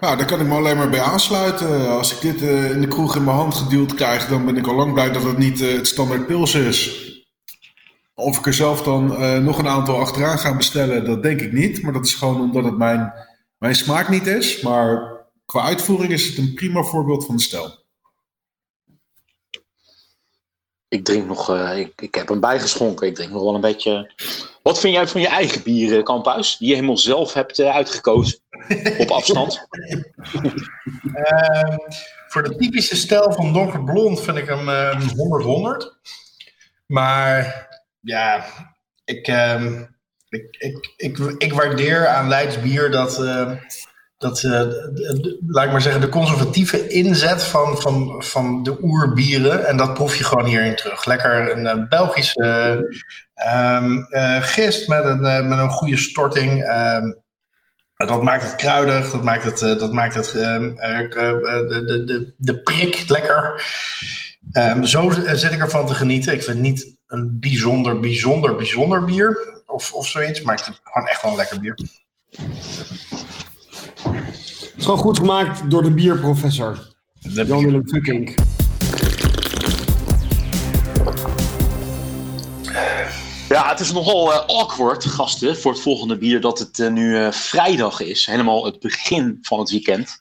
Nou, daar kan ik me alleen maar bij aansluiten. Als ik dit eh, in de kroeg in mijn hand geduwd krijg, dan ben ik al lang blij dat het niet eh, het standaard pils is. Of ik er zelf dan nog een aantal achteraan ga bestellen, dat denk ik niet. Maar dat is gewoon omdat het mijn, mijn smaak niet is. Maar qua uitvoering is het een prima voorbeeld van de stijl. Ik drink nog, eh, ik, ik heb hem bijgeschonken. Ik drink nog wel een beetje. Wat vind jij van je eigen bier, eh, Kamphuis? Die je helemaal zelf hebt eh, uitgekozen. Op afstand. Ehm, voor de typische stijl van donkerblond vind ik hem eh, een 100-100. Maar ja, ik, ehm, ik, ik, ik, ik waardeer aan Leids bier dat, dat eh, laat ik maar zeggen, de conservatieve inzet van, van, van de oerbieren. En dat proef je gewoon hierin terug. Lekker een eh, Belgische ehm, eh, gist met een, met een goede storting. ehm, dat maakt het kruidig, dat maakt het, dat maakt het ehm, eh, eh, de, de, de, prik lekker. Zo zit ik ervan te genieten. Ik vind het niet een bijzonder, bijzonder, bijzonder bier of, of zoiets, maar ik vind het gewoon echt wel een lekker bier. Het is gewoon goed gemaakt door de bierprofessor. Jan Willem Fucking. Ja, het is nogal eh, awkward, gasten, voor het volgende bier dat het eh, nu eh, vrijdag is. Helemaal het begin van het weekend.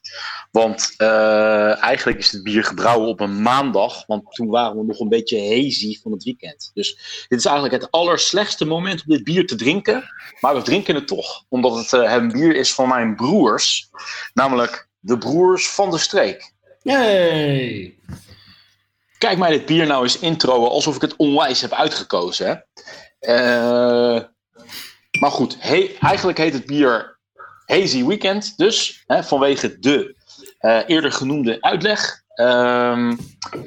Want eh, eigenlijk is het bier gebrouwen op een maandag. Want toen waren we nog een beetje hazy van het weekend. Dus dit is eigenlijk het allerslechtste moment om dit bier te drinken. Maar we drinken het toch. Omdat het eh, een bier is van mijn broers. Namelijk de broers van de streek. Yay! Kijk mij dit bier nou eens introen alsof ik het onwijs heb uitgekozen. Hè? Eh, maar goed, he- eigenlijk heet het bier Hazy Weekend. Dus hè, vanwege de eerder genoemde uitleg. Ehm,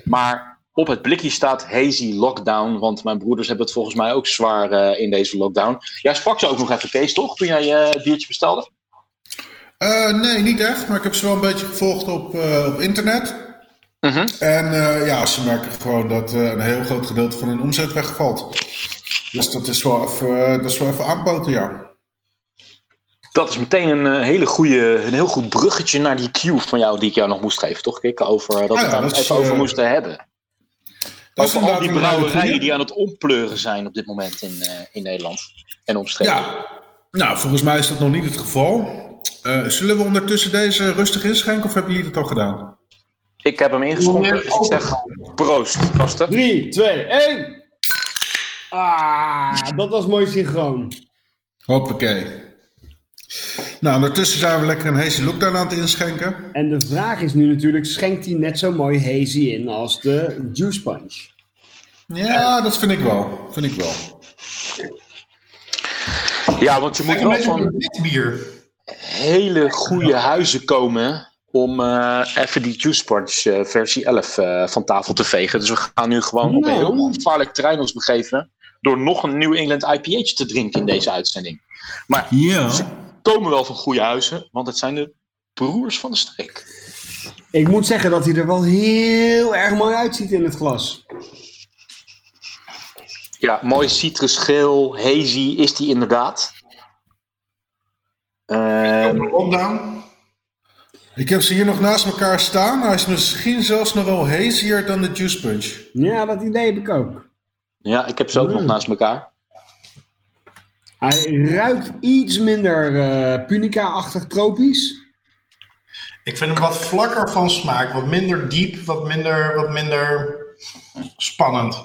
maar op het blikje staat Hazy Lockdown. Want mijn broeders hebben het volgens mij ook zwaar eh, in deze lockdown. Jij sprak ze ook nog even, Kees, toch? Toen jij eh, het biertje bestelde? Eh, nee, niet echt, maar ik heb ze wel een beetje gevolgd op, eh, op internet. Mhm. En eh, ja, ze merken gewoon dat eh, een heel groot gedeelte van hun omzet wegvalt. Dus dat is wel even, eh, dat is wel even aanpoten, ja. Dat is meteen een eh, hele goede, een heel goed bruggetje naar die cue van jou die ik jou nog moest geven, toch? Kik? Over dat we Ah het ja, daar even over eh, moesten hebben. Dat is Over al die brouwerijen die aan het ompleuren zijn op dit moment in, eh, in Nederland en omstreken. Ja, nou, volgens mij is dat nog niet het geval. Eh, zullen we ondertussen deze rustig inschenken of hebben jullie dat al gedaan? Ik heb hem ingeschonken, dus ik zeg proost, gasten. 3, 2, 1. Ah, dat was mooi synchroon. Hoppakee. Nou, ondertussen zijn we lekker een hazy lockdown aan het inschenken. En de vraag is nu natuurlijk, schenkt hij net zo mooi hazy in als de Juice Punch? Ja, dat vind ik wel. Vind ik wel. Ja, want je moet wel van bier. hele goede huizen komen om eh, even die Juice Punch eh, versie 11 eh, van tafel te vegen. Dus we gaan nu gewoon op een Nou. heel gevaarlijk terrein ons begeven door nog een New England IPA te drinken in deze uitzending. Maar Ja. Komen wel van goede huizen, want het zijn de broers van de streek. Ik moet zeggen dat hij er wel heel erg mooi uitziet in het glas. Ja, mooi citrusgeel, hazy is die inderdaad. Ehm, Lockdown. Ik heb ze hier nog naast elkaar staan. Hij is misschien zelfs nog wel hazier dan de Juice Punch. Ja, dat idee heb ik ook. ja, ik heb ze ook nog Mm. naast elkaar. Hij ruikt iets minder eh, punica-achtig tropisch. Ik vind hem wat vlakker van smaak. Wat minder diep, wat minder, wat minder spannend.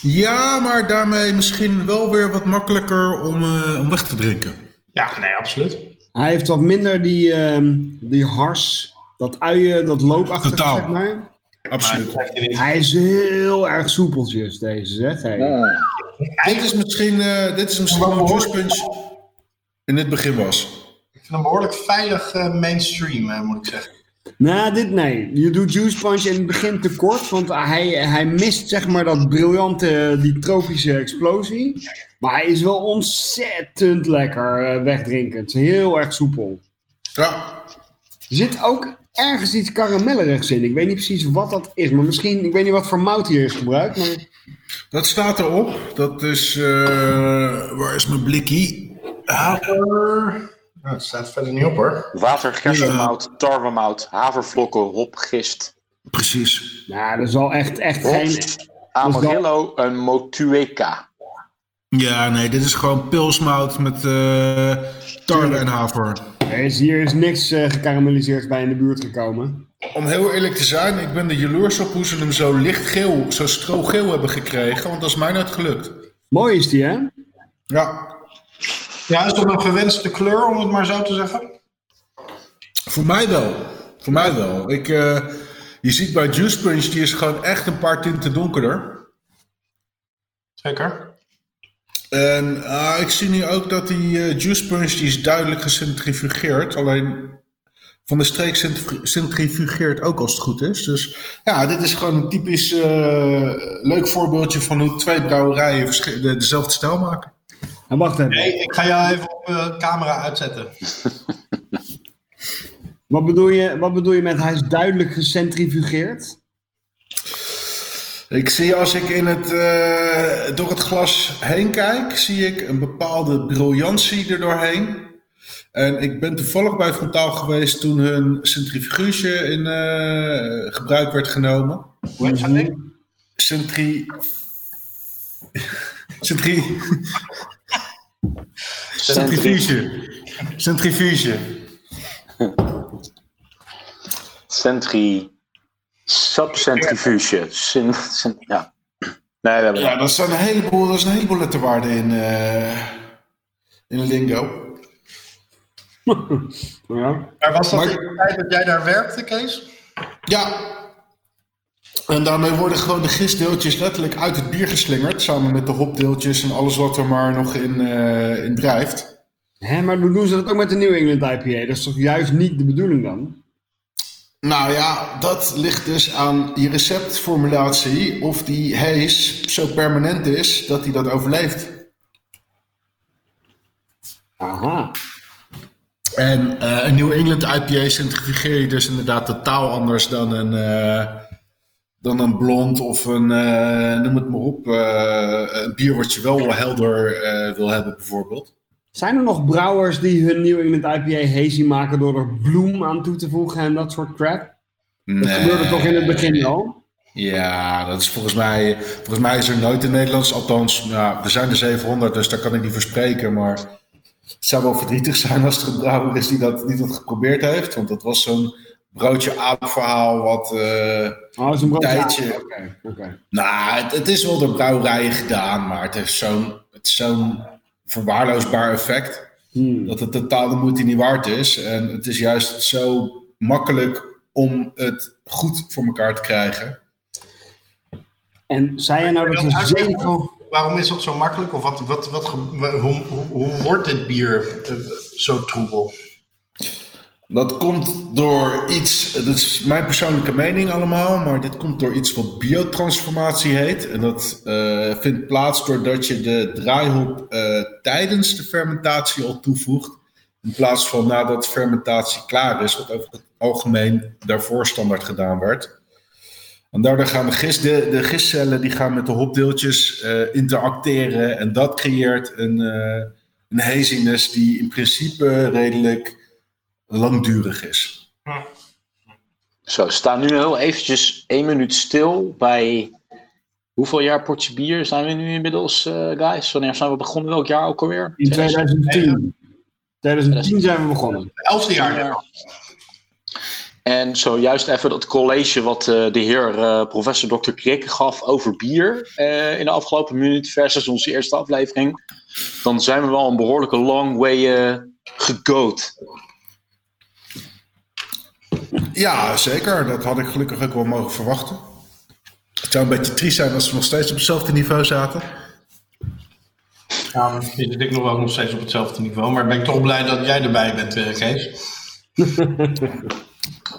Ja, maar daarmee misschien wel weer wat makkelijker om, eh, om weg te drinken. Ja, nee, absoluut. Hij heeft wat minder die, ehm, die hars, dat uien, dat loopachtige, Totaal. zeg maar. Absoluut. Hij is heel erg soepeltjes, deze zeg. Hey. Dit is misschien, eh, dit is misschien een behoorlijk- Juice Punch in het begin was. Ik vind hem behoorlijk veilig eh, mainstream, eh, moet ik zeggen. Nou, dit nee. Je doet Juice Punch in het begin te kort, want hij, hij mist zeg maar dat briljante, die tropische explosie. Maar hij is wel ontzettend lekker wegdrinkend. Heel erg soepel. Ja, Er zit ook ergens iets karamellerigs in. Ik weet niet precies wat dat is, maar misschien, ik weet niet wat voor mout hier is gebruikt. Maar dat staat erop. Dat is, eh, waar is mijn blikkie? Haver. Nou, het staat verder niet op hoor. Water, gerstenmout, tarwemout, havervlokken, hop, gist. Precies. nou, dat is al echt, echt Hop, geen... Amarillo en Motueka. Ja, nee, dit is gewoon pilsmout met eh tarwe en haver. Er is, hier is niks eh gekarameliseerd bij in de buurt gekomen. Om heel eerlijk te zijn, ik ben er jaloers op hoe ze hem zo lichtgeel, zo strogeel hebben gekregen. Want dat is mij nooit gelukt. Mooi is die, hè? Ja, Ja, is dat een gewenste kleur, om het maar zo te zeggen? voor mij wel. Voor mij wel. Ik, eh, je ziet bij Juice Punch, die is gewoon echt een paar tinten donkerder. Zeker. En ah, ik zie nu ook dat die eh, Juice Punch, die is duidelijk gecentrifugeerd. Alleen van de streek centri- centrifugeert ook als het goed is. Dus ja, dit is gewoon een typisch eh, leuk voorbeeldje van hoe twee brouwerijen de- dezelfde stijl maken. En wacht even. Nee, ik ga jou even op eh, camera uitzetten. Wat bedoel, je, wat bedoel je met hij is duidelijk gecentrifugeerd? Ik zie als ik in het, eh, door het glas heen kijk, zie ik een bepaalde briljantie er doorheen. En ik ben toevallig bij Frontaal geweest toen hun centrifuge in eh, gebruik werd genomen. Hoe heet dat ding? Centri... Centri... Centrifuge. Centrifuge. Centri. Subcentrifuge. Cent, cent- ja. Nee, hebben Ja, dat zijn een heleboel, dat is een heleboel letterwaarden in, eh in lingo. Ja. Maar was dat Maar- in de tijd dat jij daar werkte, Kees? Ja. En daarmee worden gewoon de gistdeeltjes letterlijk uit het bier geslingerd. Samen met de hopdeeltjes en alles wat er maar nog in, eh, in drijft. Hè, maar hoe doen ze dat ook met de New England IPA? Dat is toch juist niet de bedoeling dan? Nou ja, dat ligt dus aan je receptformulatie. Of die haze zo permanent is dat hij dat overleeft. Aha. En eh, een New England IPA centrifugeer je dus inderdaad totaal anders dan een, eh, dan een blond of een, eh, noem het maar op, eh, een bier wat je wel helder eh, wil hebben bijvoorbeeld. Zijn er nog brouwers die hun New England IPA hazy maken door er bloem aan toe te voegen en dat soort crap? Dat gebeurde toch in het begin al? Ja, dat is volgens mij, volgens mij is er nooit in Nederlands, althans, nou, er zijn er 700, dus daar kan ik niet voor spreken, maar het zou wel verdrietig zijn als er een brouwer is die dat, die dat geprobeerd heeft, want dat was zo'n broodje aap verhaal wat... eh, Oh, zo'n broodje. Tijdje. Oké, oké. Nou, het, het is wel door brouwerijen gedaan, maar het heeft zo'n het is zo'n verwaarloosbaar effect. Hmm. Dat het totaal de moeite niet waard is. En het is juist zo makkelijk om het goed voor elkaar te krijgen. En zei je nou dat er zeven... Waarom is dat zo makkelijk? Of wat, wat, wat, hoe, hoe, wordt dit bier eh, zo troebel? Dat komt door iets, dat is mijn persoonlijke mening allemaal, maar dit komt door iets wat biotransformatie heet. En dat eh, vindt plaats doordat je de draaihop eh, tijdens de fermentatie al toevoegt. In plaats van nadat fermentatie klaar is, wat over het algemeen daarvoor standaard gedaan werd. En daardoor gaan de, gist, de, de gistcellen die gaan met de hopdeeltjes eh, interacteren. En dat creëert een, eh, een haziness die in principe redelijk langdurig is. Zo, we staan nu heel eventjes één minuut stil bij... Hoeveel jaar potje bier zijn we nu inmiddels, eh, guys? Wanneer zijn we begonnen? Welk jaar ook alweer? In 2010. 2010 zijn we begonnen. Elfde jaar. En zojuist even dat college wat eh, de heer eh, professor Dr. Krikke gaf over bier eh, in de afgelopen minuut versus onze eerste aflevering. Dan zijn we wel een behoorlijke long way eh gegoot. Ja, zeker. Dat had ik gelukkig ook wel mogen verwachten. Het zou een beetje triest zijn als we nog steeds op hetzelfde niveau zaten. Ja, misschien zit ik nog wel nog steeds op hetzelfde niveau. Maar ben ik toch blij dat jij erbij bent, eh, Kees.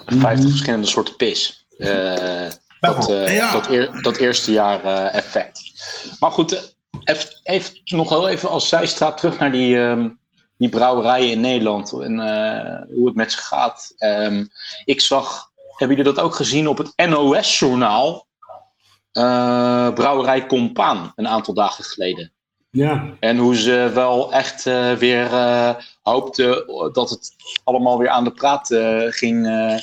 50 verschillende soorten pis. Eh, dat, eh, Ja. dat, eer- dat eerste jaar eh, effect. Maar goed, even, even, nog wel even als zijstraat terug naar die, ehm, die brouwerijen in Nederland. En eh, hoe het met ze gaat. Ehm, ik zag, hebben jullie dat ook gezien op het NOS-journaal? Eh, brouwerij Compaan, een aantal dagen geleden. Ja. En hoe ze wel echt eh, weer hoopten dat het allemaal weer aan de praat eh, ging, eh,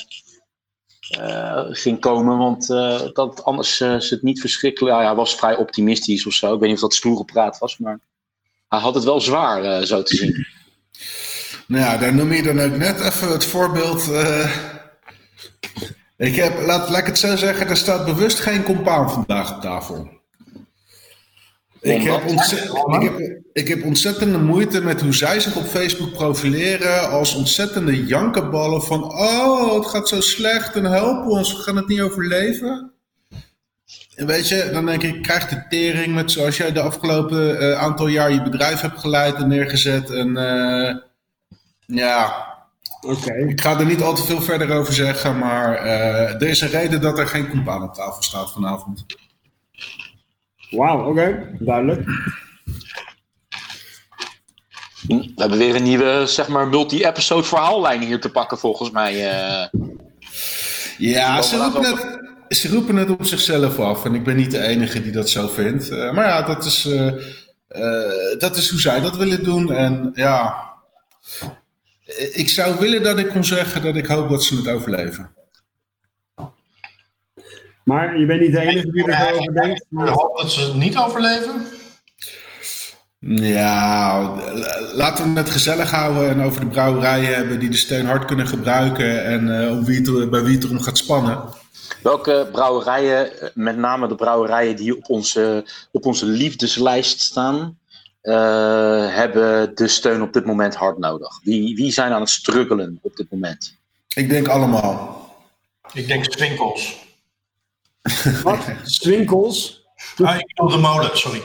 eh, ging komen. Want dat anders is het niet verschrikkelijk. Ja, hij was vrij optimistisch of zo. Ik weet niet of dat stoere praat was, maar hij had het wel zwaar zo te zien. Nou ja, daar noem je dan ook net even het voorbeeld. ik heb, laat, laat ik het zo zeggen, er staat bewust geen compaan vandaag op tafel. Ik heb, ik, heb, ik heb ontzettende moeite met hoe zij zich op Facebook profileren als ontzettende jankenballen van oh, het gaat zo slecht en help ons, we gaan het niet overleven. En weet je, dan denk ik, krijg de tering met zoals jij de afgelopen eh, aantal jaar je bedrijf hebt geleid en neergezet. En eh, ja, Oké. ik ga er niet al te veel verder over zeggen, maar eh, er is een reden dat er geen compaan op tafel staat vanavond. Wauw, oké. Duidelijk. We hebben weer een nieuwe, zeg maar, multi-episode verhaallijn hier te pakken, volgens mij. eh. Ja, ze roepen, het, ze roepen het op zichzelf af en ik ben niet de enige die dat zo vindt. Eh, maar ja, dat is, eh, eh, dat is hoe zij dat willen doen. En ja, ik zou willen dat ik kon zeggen dat ik hoop dat ze het overleven. Maar je bent niet de enige die er zo over denkt. Ik Maar... hoop dat ze het niet overleven. Ja, la- laten we het gezellig houden en over de brouwerijen hebben die de steun hard kunnen gebruiken en eh, om wie het, er- bij wie het erom gaat spannen. Welke brouwerijen, met name de brouwerijen die op onze, op onze liefdeslijst staan, eh, hebben de steun op dit moment hard nodig? Wie, wie zijn aan het struggelen op dit moment? Ik denk allemaal. Ik denk Swinkels. Wat? Swinkels? Ah, ik bedoel de molen, sorry.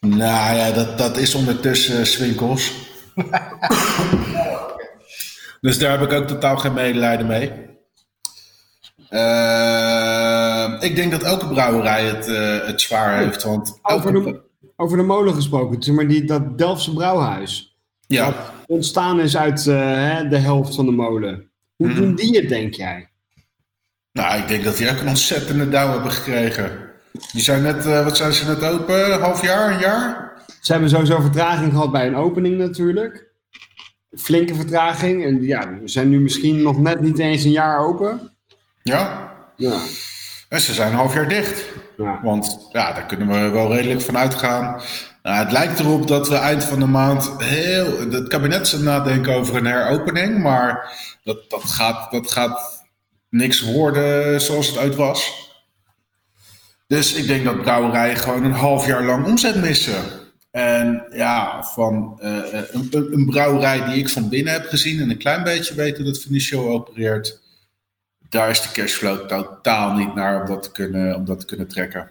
Nou ja, dat, dat is ondertussen eh, Swinkels. dus daar heb ik ook totaal geen medelijden mee. Eh, ik denk dat elke brouwerij het, eh, het zwaar heeft. Want Over elke- de, over de molen gesproken. Zeg maar die, dat Delftse brouwhuis. ja, Ontstaan is uit eh, hè, de helft van de molen. Hoe Hmm. doen die het, denk jij? Nou, ik denk dat die ook een ontzettende dauw hebben gekregen. Die zijn net, eh, wat zijn ze net open? Een half jaar, een jaar? Ze hebben sowieso vertraging gehad bij een opening natuurlijk. Flinke vertraging. En ja, we zijn nu misschien nog net niet eens een jaar open. Ja. Ja. En ze zijn een half jaar dicht. ja. Want ja, daar kunnen we wel redelijk van uitgaan. Nou, het lijkt erop dat we eind van de maand heel. Het kabinet zit nadenken over een heropening. Maar dat, dat, gaat, dat gaat niks worden zoals het uit was. Dus ik denk dat brouwerijen gewoon een half jaar lang omzet missen. En ja, van eh, een, een, een brouwerij die ik van binnen heb gezien en een klein beetje weet hoe dat financieel opereert, daar is de cashflow totaal niet naar om dat te kunnen, om dat te kunnen trekken.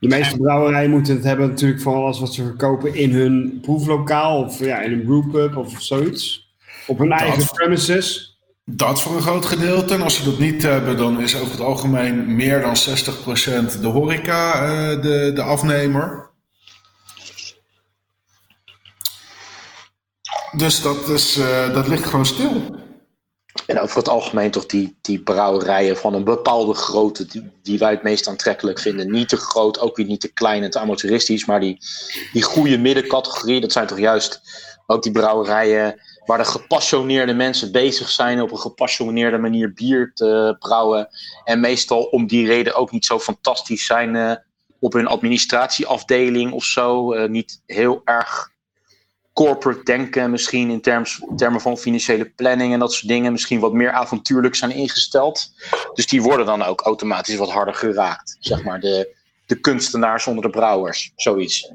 De meeste brouwerijen moeten het hebben natuurlijk voor alles wat ze verkopen in hun proeflokaal of ja, in een brewpub of zoiets. Op hun eigen premises. Dat voor een groot gedeelte. En als ze dat niet hebben, dan is over het algemeen meer dan 60% de horeca eh, de, de afnemer. Dus dat, is, eh, dat ligt gewoon stil. En over het algemeen toch die, die brouwerijen van een bepaalde grootte, die, die wij het meest aantrekkelijk vinden. Niet te groot, ook weer niet te klein en te amateuristisch, maar die, die goede middencategorie, dat zijn toch juist ook die brouwerijen waar de gepassioneerde mensen bezig zijn op een gepassioneerde manier bier te brouwen. En meestal om die reden ook niet zo fantastisch zijn eh, op hun administratieafdeling of zo. Eh, niet heel erg corporate denken, misschien in termen van financiële planning en dat soort dingen, misschien wat meer avontuurlijk zijn ingesteld. Dus die worden dan ook automatisch wat harder geraakt. Zeg maar de, de kunstenaars onder de brouwers, zoiets.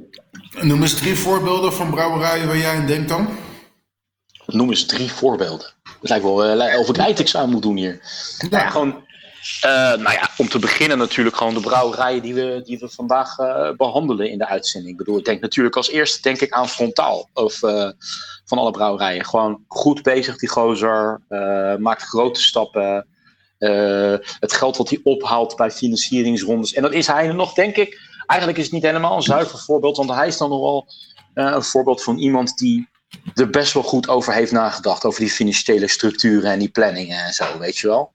Noem eens drie voorbeelden van brouwerijen waar jij aan denkt dan. Noem eens drie voorbeelden. Het lijkt wel eh, li- of ik eindexamen moet doen hier. Nou ja, gewoon, eh, nou ja, om te beginnen natuurlijk gewoon de brouwerijen die we, die we vandaag eh, behandelen in de uitzending. Ik bedoel, ik denk natuurlijk als eerste denk ik aan Frontaal. Of eh, van alle brouwerijen. Gewoon goed bezig die gozer. eh, maakt grote stappen. eh, het geld wat hij ophaalt bij financieringsrondes. En dat is hij nog, denk ik. Eigenlijk is het niet helemaal een zuiver voorbeeld. Want hij is dan nog wel eh, een voorbeeld van iemand die er best wel goed over heeft nagedacht. Over die financiële structuren en die planningen en zo, weet je wel.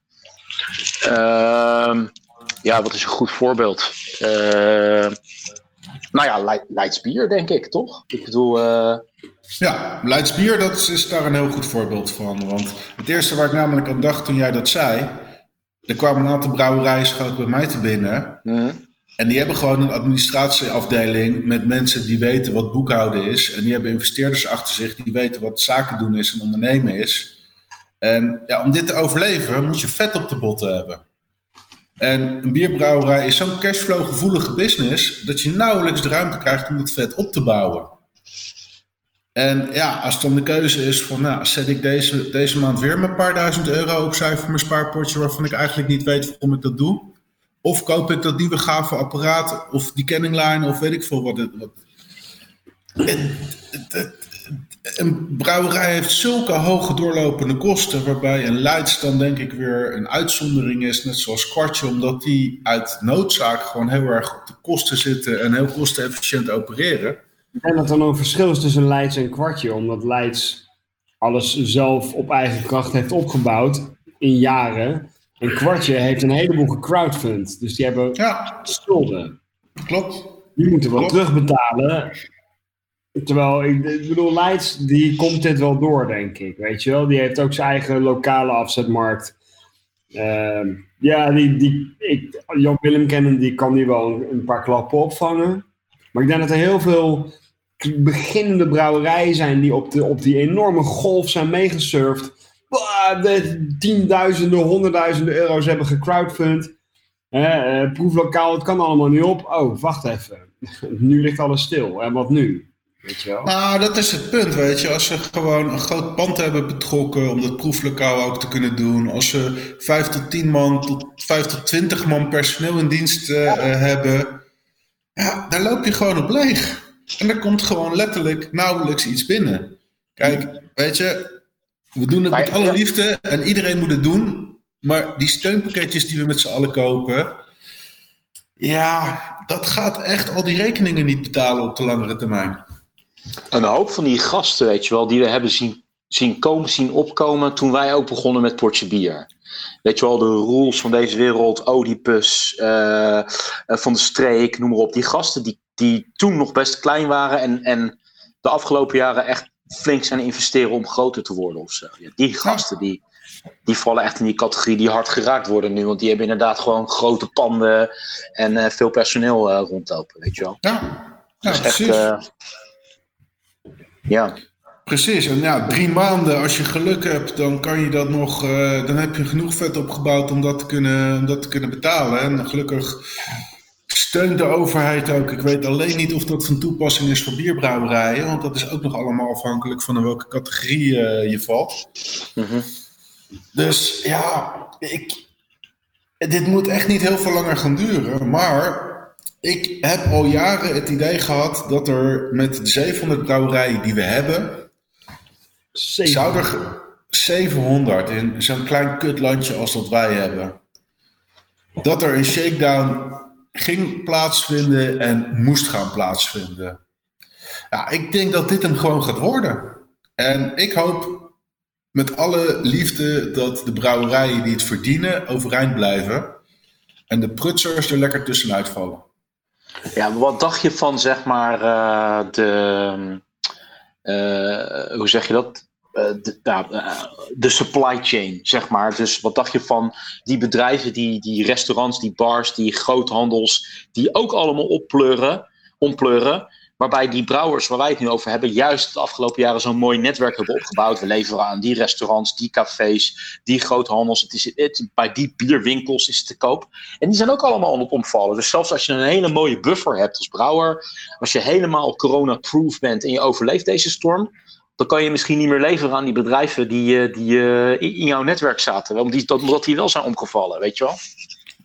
Ehm, ja, wat is een goed voorbeeld? Ehm, nou ja, bier, denk ik, toch? Ik bedoel, eh, Ja, Bier, dat is, daar een heel goed voorbeeld van. Want het eerste waar ik namelijk aan dacht toen jij dat zei, er kwamen een aantal brouwerijen schoot bij mij te binnen. hm, En die hebben gewoon een administratieafdeling met mensen die weten wat boekhouden is. En die hebben investeerders achter zich die weten wat zaken doen is en ondernemen is. En ja, om dit te overleven moet je vet op de botten hebben. En een bierbrouwerij is zo'n cashflow gevoelige business dat je nauwelijks de ruimte krijgt om dat vet op te bouwen. En ja, als dan de keuze is van, nou, zet ik deze, deze maand weer mijn paar duizend euro opzij voor mijn spaarpotje waarvan ik eigenlijk niet weet waarom ik dat doe. Of koop ik dat nieuwe gave apparaat, of die kenninglijn, of weet ik veel wat. Het, wat. Een brouwerij heeft zulke hoge doorlopende kosten, waarbij een Leids dan denk ik weer een uitzondering is, net zoals Kwartje, omdat die uit noodzaak gewoon heel erg op de kosten zitten en heel kostenefficiënt opereren. Ik denk dat er nog een verschil is tussen Leids en Kwartje, omdat Leids alles zelf op eigen kracht heeft opgebouwd in jaren. En Kwartje heeft een heleboel gecrowdfund, dus die hebben Ja, schulden. klopt. Die moeten wel Klopt. terugbetalen. Terwijl, ik, ik bedoel, Leids, die komt dit wel door, denk ik. Weet je wel? Die heeft ook zijn eigen lokale afzetmarkt. Ehm, ja, die, die, ik, Jan Willem kennen, die kan die wel een, een paar klappen opvangen. Maar ik denk dat er heel veel beginnende brouwerijen zijn die op, de, op die enorme golf zijn meegesurfd. Bah, De tienduizenden, honderdduizenden euro's hebben gecrowdfund. Hè, eh, proeflokaal, het kan allemaal niet op. Oh, wacht even. nu ligt alles stil. En wat nu? Weet je wel? Nou, dat is het punt, weet je. Als ze gewoon een groot pand hebben betrokken om dat proeflokaal ook te kunnen doen. Als ze 5 tot 10 man tot 5 tot 20 man personeel in dienst eh, eh, hebben. Ja, daar loop je gewoon op leeg. En er komt gewoon letterlijk nauwelijks iets binnen. Kijk, weet je, we doen het Maar- met alle liefde en iedereen moet het doen. Maar die steunpakketjes die we met z'n allen kopen. Ja, dat gaat echt al die rekeningen niet betalen op de langere termijn. een hoop van die gasten, weet je wel, die we hebben zien, zien komen, zien opkomen toen wij ook begonnen met Portje Bier. Weet je wel, de rules van deze wereld, Oedipus, eh, eh, van de streek, noem maar op. Die gasten die, die toen nog best klein waren en, en de afgelopen jaren echt flink zijn investeren om groter te worden of zo. Ja, die gasten die, die vallen echt in die categorie die hard geraakt worden nu. Want die hebben inderdaad gewoon grote panden en eh, veel personeel eh, rondlopen, weet je wel. Ja, ja is echt, precies. eh, ja. Precies, en ja, drie maanden, als je geluk hebt, dan kan je dat nog, dan heb je genoeg vet opgebouwd om dat te kunnen, om dat te kunnen betalen. En gelukkig steun de overheid ook. Ik weet alleen niet of dat van toepassing is voor bierbrouwerijen, want dat is ook nog allemaal afhankelijk van in welke categorie eh, je valt. Dus ja, ik, dit moet echt niet heel veel langer gaan duren. Maar ik heb al jaren het idee gehad dat er met de 700 brouwerijen die we hebben, zou er 700 in zo'n klein kutlandje als dat wij hebben, dat er een shakedown ging plaatsvinden en moest gaan plaatsvinden. Ik denk dat dit hem gewoon gaat worden. En ik hoop met alle liefde dat de brouwerijen die het verdienen overeind blijven. En de prutsers er lekker tussenuit vallen. Ja, wat dacht je van zeg maar eh, de. eh, hoe zeg je dat? Eh, de, ja, eh, de supply chain, zeg maar. Dus wat dacht je van die bedrijven, die, die restaurants, die bars, die groothandels, die ook allemaal oppleuren, ompleuren. Waarbij die brouwers waar wij het nu over hebben, juist de afgelopen jaren zo'n mooi netwerk hebben opgebouwd. We leveren aan die restaurants, die cafés, die groothandels. Het is, bij die bierwinkels is het te koop. En die zijn ook allemaal aan omvallen. Dus zelfs als je een hele mooie buffer hebt als brouwer, als je helemaal corona-proof bent en je overleeft deze storm, dan kan je misschien niet meer leveren aan die bedrijven die, eh, die eh, in jouw netwerk zaten. Omdat die, dat- omdat die wel zijn omgevallen, weet je wel?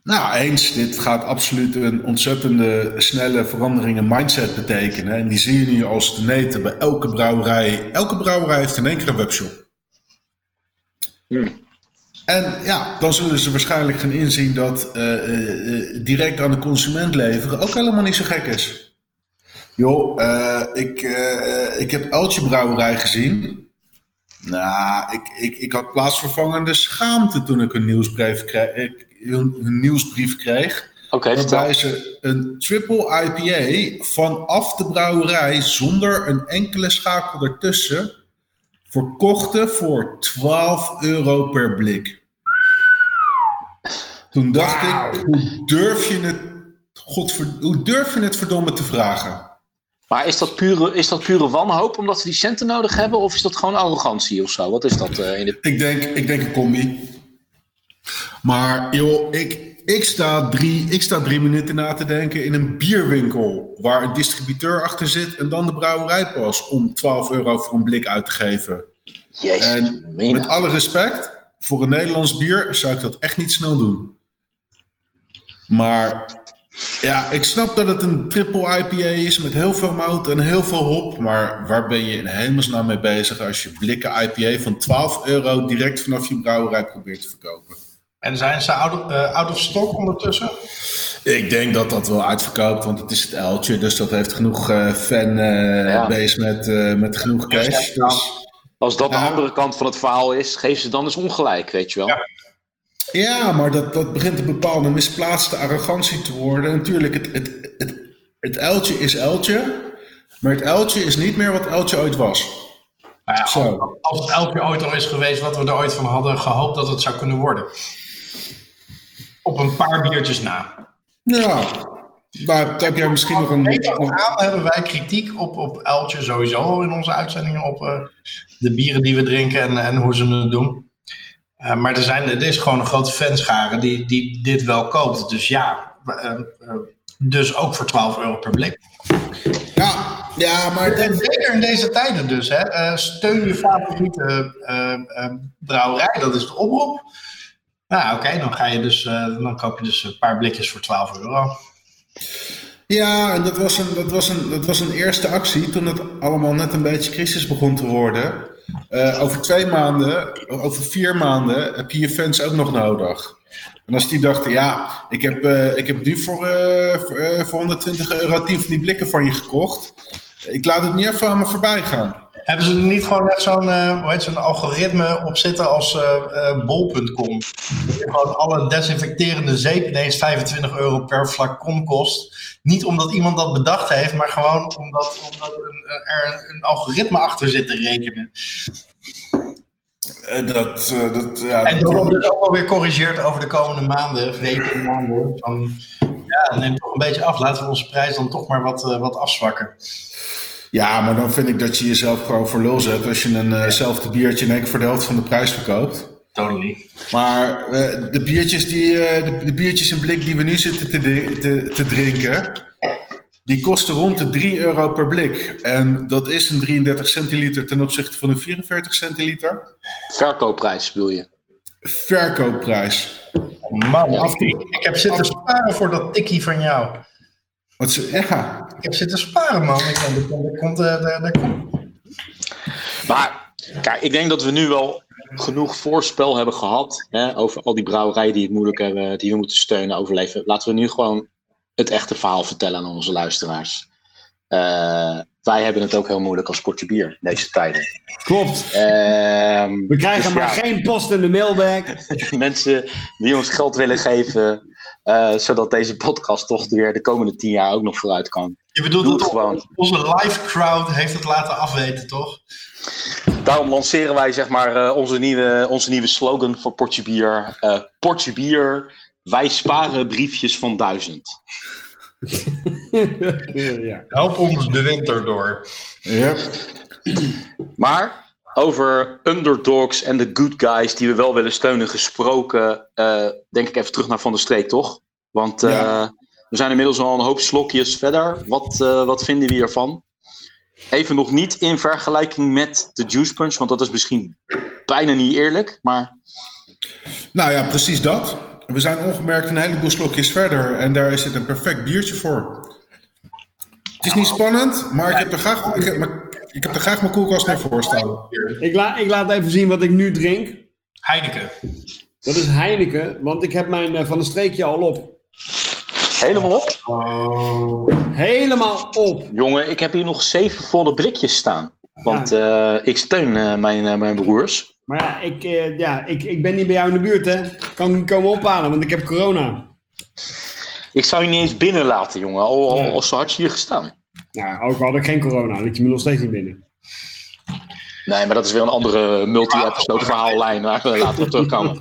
Nou, eens, dit gaat absoluut een ontzettende snelle verandering in mindset betekenen. En die zie je nu als de neten bij elke brouwerij. Elke brouwerij heeft in één keer een webshop. En ja, dan zullen ze waarschijnlijk gaan inzien dat eh, direct aan de consument leveren ook helemaal niet zo gek is. Joh, eh, ik, eh, ik heb Eltje Brouwerij gezien. Nou, ik, ik, ik had plaatsvervangende schaamte toen ik een nieuwsbrief kreeg. ik- Een een nieuwsbrief kreeg Oké, vertel. waarbij ze een triple IPA vanaf de brouwerij zonder een enkele schakel ertussen verkochten voor 12 euro per blik. Toen dacht ik, hoe durf je het, godver, hoe durf je het verdomme te vragen? Maar is dat, pure, is dat pure wanhoop omdat ze die centen nodig hebben? Of is dat gewoon arrogantie of zo? Wat is dat eh, in dit? Ik denk, ik denk een combi. Maar joh, ik, ik, sta drie, ik sta drie minuten na te denken in een bierwinkel waar een distributeur achter zit en dan de brouwerij pas om 12 euro voor een blik uit te geven. Jezus, En met alle respect, voor een Nederlands bier zou ik dat echt niet snel doen. Maar ja, ik snap dat het een triple IPA is met heel veel mout en heel veel hop. Maar waar ben je in hemelsnaam mee bezig als je blikken IPA van 12 euro direct vanaf je brouwerij probeert te verkopen? En zijn ze out, eh, out of stock ondertussen? Ik denk dat dat wel uitverkoopt, want het is het uiltje. Dus dat heeft genoeg eh fan eh, Ja. base met, eh, met genoeg cash. Dus Als dat de andere kant van het verhaal is, geef ze dan eens ongelijk, weet je wel? Ja. Ja, maar dat, dat begint een bepaalde misplaatste arrogantie te worden. Natuurlijk, het, het, het, het uiltje is uiltje, maar het uiltje is niet meer wat uiltje ooit was. Nou ja, Zo. als, het jaar ooit al is geweest wat we er ooit van hadden gehoopt dat het zou kunnen worden. Op een paar biertjes na. Ja, maar heb jij misschien nog een... Aan hebben wij kritiek op, op Eltje sowieso in onze uitzendingen. Op eh, de bieren die we drinken en, en hoe ze het doen. Eh, maar er, zijn, er is gewoon een grote fanschare die, die dit wel koopt. Dus ja, eh, eh, dus ook voor 12 euro per blik. Ja, ja maar... En zeker in deze tijden dus. Hè, steun je favoriete brouwerij, dat is de oproep. Nou oké, dan ga je dus, dan koop je dus een paar blikjes voor 12 euro. Ja, en dat was, een, dat, was een, dat was een eerste actie toen het allemaal net een beetje crisis begon te worden. Eh, over twee maanden, over vier maanden heb je je fans ook nog nodig. En als die dachten, ja, ik heb, eh, ik heb nu voor, eh, voor, eh, voor 120 euro 10 van die blikken van je gekocht. Ik laat het niet even aan me voorbij gaan. Hebben ze er niet gewoon net zo'n heet zo'n algoritme op zitten als eh, eh, bol.com? Dat je gewoon alle desinfecterende zeep ineens 25 euro per flacon kost. Niet omdat iemand dat bedacht heeft, maar gewoon omdat, omdat een, er een algoritme achter zit te rekenen. Dat, dat, ja, En dat- dat wordt dus ook wel weer corrigeerd over de komende maanden, weken, maanden. Van, ja, het neemt toch een beetje af. Laten we onze prijs dan toch maar wat, wat afzwakken. Ja, maar dan vind ik dat je jezelf gewoon voor lul zet als je een eh, zelfde biertje in één keer voor de helft van de prijs verkoopt. Totally. Maar eh, de, biertjes die, eh, de, de biertjes in blik die we nu zitten te, de- te, te drinken, die kosten rond de 3 euro per blik. En dat is een 33 centiliter ten opzichte van een 44 centiliter. Verkoopprijs bedoel je? Verkoopprijs. Man, af, ik heb zitten sparen voor dat tikkie van jou. Wat ze, ja, Ik heb zitten sparen, man. Ik denk, dat- komt, eh, dat- dat komt. Maar kijk, ik denk dat we nu wel genoeg voorspel hebben gehad hè, over al die brouwerijen die het moeilijk hebben, die we moeten steunen, overleven. Laten we nu gewoon het echte verhaal vertellen aan onze luisteraars. Eh, wij hebben het ook heel moeilijk als potje bier in deze tijden. Klopt. Ehm, We krijgen dus maar ja, geen post in de mailbag. mensen die ons geld willen geven, eh, zodat deze podcast toch weer de komende tien jaar ook nog vooruit kan. Je bedoelt dat het gewoon. onze live crowd heeft het laten afweten, toch? Daarom lanceren wij zeg maar eh, onze, nieuwe, onze nieuwe slogan voor Portje Bier. Eh, Portje Bier, wij sparen briefjes van duizend. ja. Help ons de winter door. ja. Maar over underdogs en de good guys die we wel willen steunen gesproken, eh, denk ik even terug naar Van der Streek, toch? Want eh, Ja. we zijn inmiddels al een hoop slokjes verder. Wat, eh, wat vinden we hiervan? Even nog niet in vergelijking met de Juice Punch, want dat is misschien bijna niet eerlijk. Maar Nou ja, precies dat. We zijn ongemerkt een heleboel slokjes verder en daar is het een perfect biertje voor. Het is niet spannend, maar ik heb er graag, ik heb, maar- ik heb er graag mijn koelkast mee voor staan. ik, la ik laat even zien wat ik nu drink. Heineken. Dat is Heineken, want ik heb mijn eh, Van de Streekje al op. helemaal op. Helemaal op. Jongen, ik heb hier nog zeven volle blikjes staan. Want eh, ik steun eh, mijn, eh, mijn broers. Maar ja, ik, eh, ja ik, ik ben niet bij jou in de buurt, hè. Kan niet komen ophalen, want ik heb corona. Ik zou je niet eens binnen laten, jongen. Al, al, al zo had je hier gestaan. Ja, ook al had ik geen corona, liet je me nog steeds niet binnen. Nee, maar dat is weer een andere multi-episode verhaallijn. Maar eh, laten we terugkomen.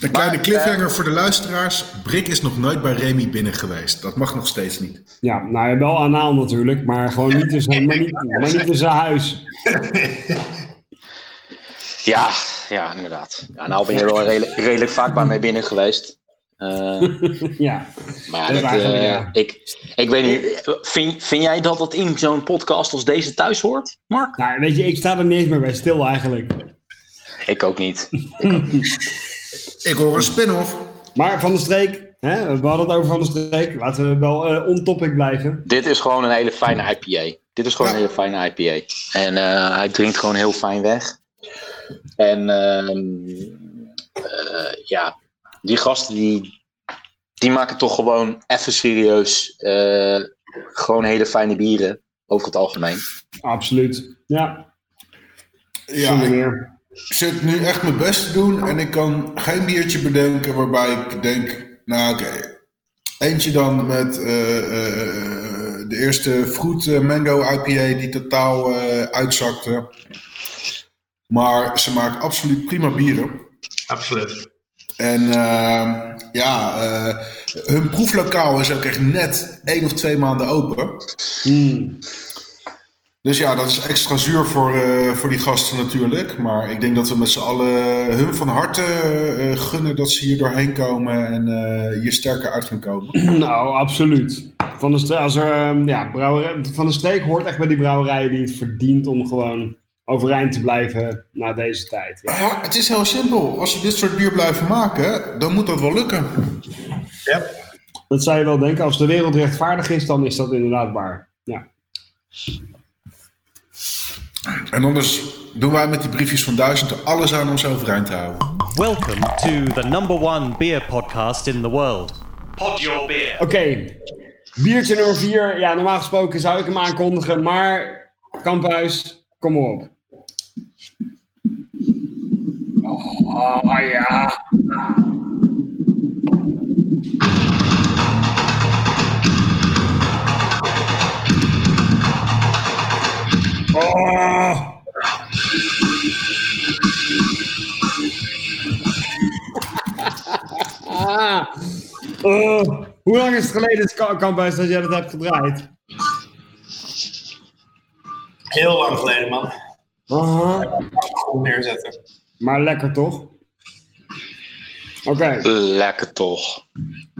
Een kleine cliffhanger voor de luisteraars. Brik is nog nooit bij Remy binnen geweest. Dat mag nog steeds niet. Ja, nou ja, wel anaal natuurlijk, maar gewoon niet in zijn, maar niet, maar niet in zijn huis. Ja, ja, inderdaad. Ja, nou ben je er wel redelijk, redelijk vaak bij mij binnen geweest. Eh, Ja, maar Dat dat, eh, ja. ik, ik weet niet. Vind, vind jij dat dat in zo'n podcast als deze thuis hoort, Mark? nou weet je, ik sta er niet eens meer bij stil eigenlijk. Ik ook niet. Ik hoor een spin-off. Maar Van de Streek, hè, we hadden het over Van de Streek, laten we wel eh on topic blijven. Dit is gewoon een hele fijne IPA. Dit is gewoon Ja. een hele fijne IPA. En eh, hij drinkt gewoon heel fijn weg. En ehm, eh, ja, die gasten die, die maken toch gewoon even serieus eh, gewoon hele fijne bieren. Over het algemeen. Absoluut. Ja, Ja, ik zit nu echt mijn best te doen en ik kan geen biertje bedenken waarbij ik denk, nou oké, eentje dan met eh, eh, de eerste fruit mango IPA die totaal eh, uitzakte. Maar ze maken absoluut prima bieren. Absoluut. En ehm, ja, eh, hun proeflokaal is ook echt net één of twee maanden open. Hmm. Dus ja, dat is extra zuur voor, eh, voor die gasten natuurlijk. Maar ik denk dat we met z'n allen hun van harte eh, gunnen dat ze hier doorheen komen en hier sterker uit gaan komen. Nou, absoluut. Van de, als er, ehm, ja, brouwerij, van de Streek hoort echt bij die brouwerijen die het verdient om gewoon overeind te blijven na deze tijd. Ja. Ja, het is heel simpel. Als je dit soort bier blijft maken, dan moet dat wel lukken. Ja. Dat zou je wel denken. Als de wereld rechtvaardig is, dan is dat inderdaad waar. Ja. En anders doen wij met die briefjes van duizend er alles aan om ze overeind te houden. Welcome to the number one beer podcast in the world. Pod Your Beer. Oké, biertje nummer 4. Ja, normaal gesproken zou ik hem aankondigen, maar Kamphuis, kom maar op. Oh ja. Oh. Oh. Hoe lang is het geleden, Kamphuis, dat jij dat hebt gedraaid? Heel lang geleden, man. Aha. Gewoon neerzetten. Maar lekker toch? Oké. Lekker toch.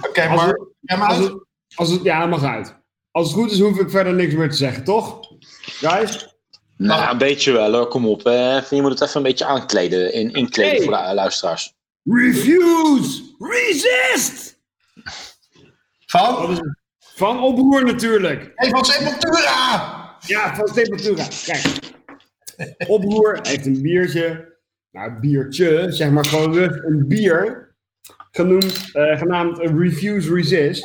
Oké, maar... het- Ja, maar Als het, als het, ja, mag uit. Als het goed is, hoef ik verder niks meer te zeggen, toch? Guys? Nou, een beetje wel hoor. Kom op. eh. je moet het even een beetje aankleden. In, inkleden Hey. voor de luisteraars. Refuse! Resist! Van? Van oproer natuurlijk. Hey, van Sepultura! Ja, van Sepultura. Kijk. Oproer heeft een biertje. Nou, biertje, zeg maar gewoon rust een bier. Genoemd, eh, genaamd Refuse Resist.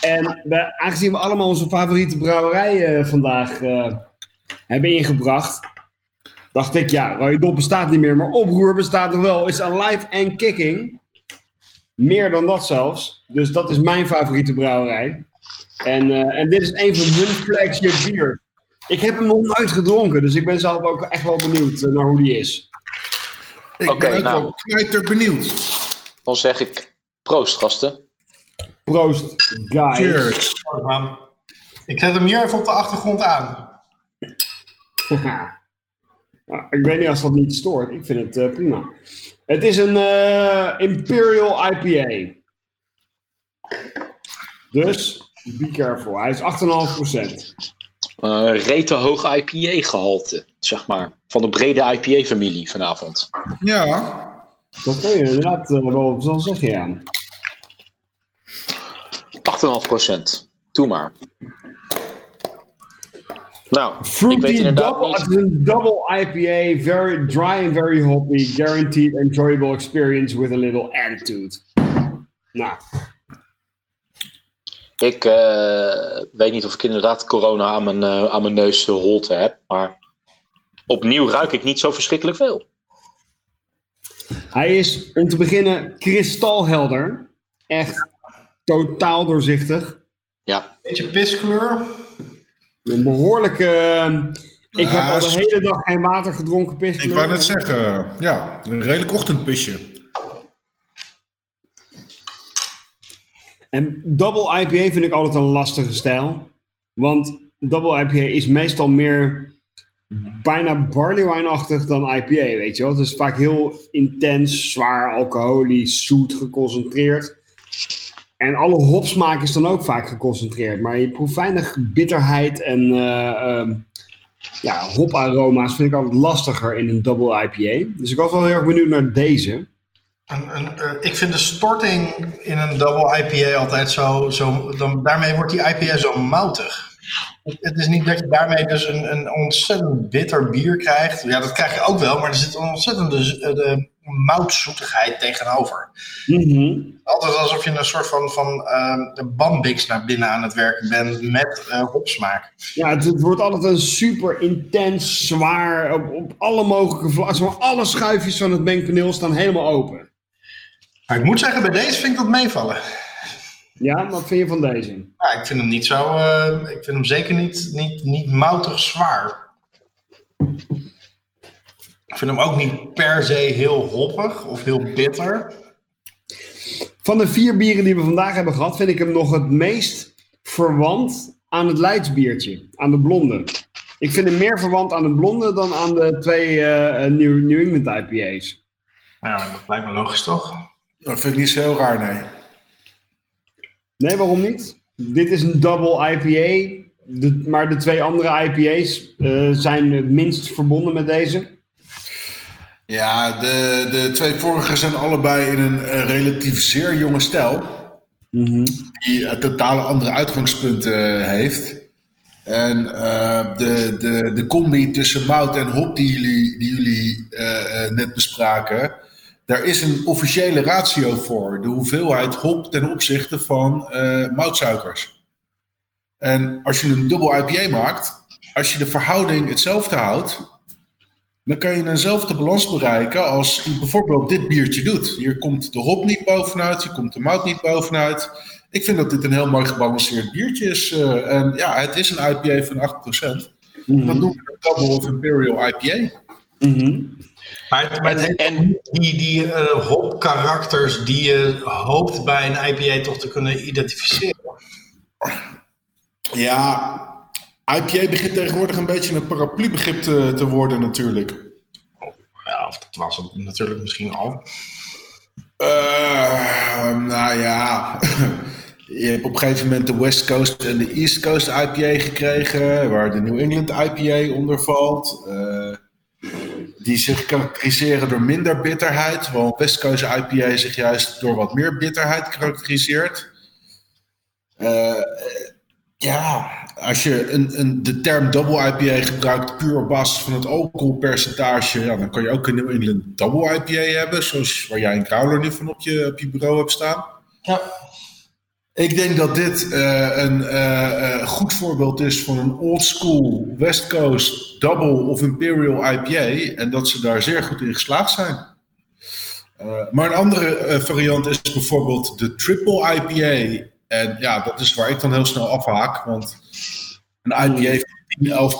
En we, aangezien we allemaal onze favoriete brouwerij eh, vandaag eh, hebben ingebracht. Dacht ik, ja, Rode Dop bestaat niet meer, maar Oproer bestaat nog wel. Is alive and kicking. Meer dan dat zelfs. Dus dat is mijn favoriete brouwerij. En, en dit is een van hun flagship bier. Ik heb hem nog nooit gedronken, dus ik ben zelf ook echt wel benieuwd naar hoe die is. Ik Oké, ben ook nou. wel knijter benieuwd. Dan zeg ik proost, gasten. Proost, guys. Cheers. Ik zet hem hier even op de achtergrond aan. Nou, ik weet niet als dat niet stoort. Ik vind het eh, prima. Het is een eh, Imperial IPA. Dus, be careful. Hij is 8,5%. Eh rete hoog IPA-gehalte, zeg maar. Van de brede IPA-familie vanavond. Ja, Dat kan je inderdaad eh, wel zo zeggen, ja. 8,5%. Doe maar. Nou, ik weet Fruity inderdaad double, niet. een double IPA, very dry and very hoppy, guaranteed enjoyable experience with a little attitude. Nou, Ik eh, weet niet of ik inderdaad corona aan mijn, eh, aan mijn neus holte heb. Maar opnieuw ruik ik niet zo verschrikkelijk veel. hij is om te beginnen kristalhelder. Echt totaal doorzichtig. Ja, Beetje piskleur. Een behoorlijke. eh, ik Ja, heb al de hele dag geen water gedronken, ik piskleur. wou net zeggen, ja, een redelijk ochtendpisje. En double IPA vind ik altijd een lastige stijl. Want double IPA is meestal meer bijna barley wine-achtig dan IPA, weet je wel. Het is vaak heel intens, zwaar, alcoholisch, zoet, geconcentreerd. En alle hopsmaak is dan ook vaak geconcentreerd. Maar je proeft weinig bitterheid en eh, ehm, ja, hoparoma's vind ik altijd lastiger in een double IPA. Dus ik was wel heel erg benieuwd naar deze. Een, een, eh, ik vind de storting in een double IPA altijd zo. zo dan, daarmee wordt die IPA zo moutig. Het, is niet dat je daarmee dus een, een ontzettend bitter bier krijgt. Ja, dat krijg je ook wel, maar er zit een ontzettende eh, de moutzoetigheid tegenover. Mhm. Altijd alsof je een soort van, van de bambix naar binnen aan het werken bent met eh hopsmaak. Ja, het, het wordt altijd een super intens, zwaar, op, op alle mogelijke vlakken. Alle schuifjes van het mengpaneel staan helemaal open. Maar ik moet zeggen, bij deze vind ik dat meevallen. Ja, wat vind je van deze? Ja, ik vind hem niet zo. eh, ik vind hem zeker niet, niet, niet moutig zwaar. Ik vind hem ook niet per se heel hoppig of heel bitter. Van de vier bieren die we vandaag hebben gehad, vind ik hem nog het meest verwant aan het Leidsbiertje, aan de blonde. Ik vind hem meer verwant aan het blonde dan aan de twee eh, New, New England IPA's. Nou, dat lijkt me logisch toch? Dat vind ik niet zo heel raar, nee. Nee, waarom niet? Dit is een double IPA, de, maar de twee andere IPA's eh, zijn het minst verbonden met deze. Ja, de, de twee vorige zijn allebei in een eh, relatief zeer jonge stijl. Die een totale andere uitgangspunten eh, heeft. En eh, de, de, de combi tussen mout en hop die jullie, die jullie eh, eh, net bespraken. Daar is een officiële ratio voor. De hoeveelheid hop ten opzichte van eh, moutsuikers. En als je een dubbel IPA maakt, als je de verhouding hetzelfde houdt, dan kan je eenzelfde balans bereiken als je bijvoorbeeld dit biertje doet. Hier komt de hop niet bovenuit, hier komt de mout niet bovenuit. Ik vind dat dit een heel mooi gebalanceerd biertje is. eh, en ja, het is een IPA van 8%. Dan doen we een Double of Imperial IPA. Het- maar het heeft En- die, die eh, hop-karakters die je hoopt bij een IPA toch te kunnen identificeren. Ja, IPA begint tegenwoordig een beetje een paraplubegrip te, te worden natuurlijk. Ja, of dat was het natuurlijk misschien al. Eh, nou ja, je hebt op een gegeven moment de West Coast en de East Coast IPA gekregen, waar de New England IPA onder valt. Eh, die zich karakteriseren door minder bitterheid, terwijl West Coast IPA zich juist door wat meer bitterheid karakteriseert. Eh, ja, als je een, een, de term double IPA gebruikt puur op basis van het alcoholpercentage, ja, dan kan je ook een New England double IPA hebben, zoals waar jij een Growler nu van op je, op je bureau hebt staan. Ja. Ik denk dat dit uh, een uh, uh, goed voorbeeld is van een old school West Coast Double of Imperial IPA en dat ze daar zeer goed in geslaagd zijn. maar een andere variant is bijvoorbeeld de Triple IPA. En ja, dat is waar ik dan heel snel afhaak, want een IPA van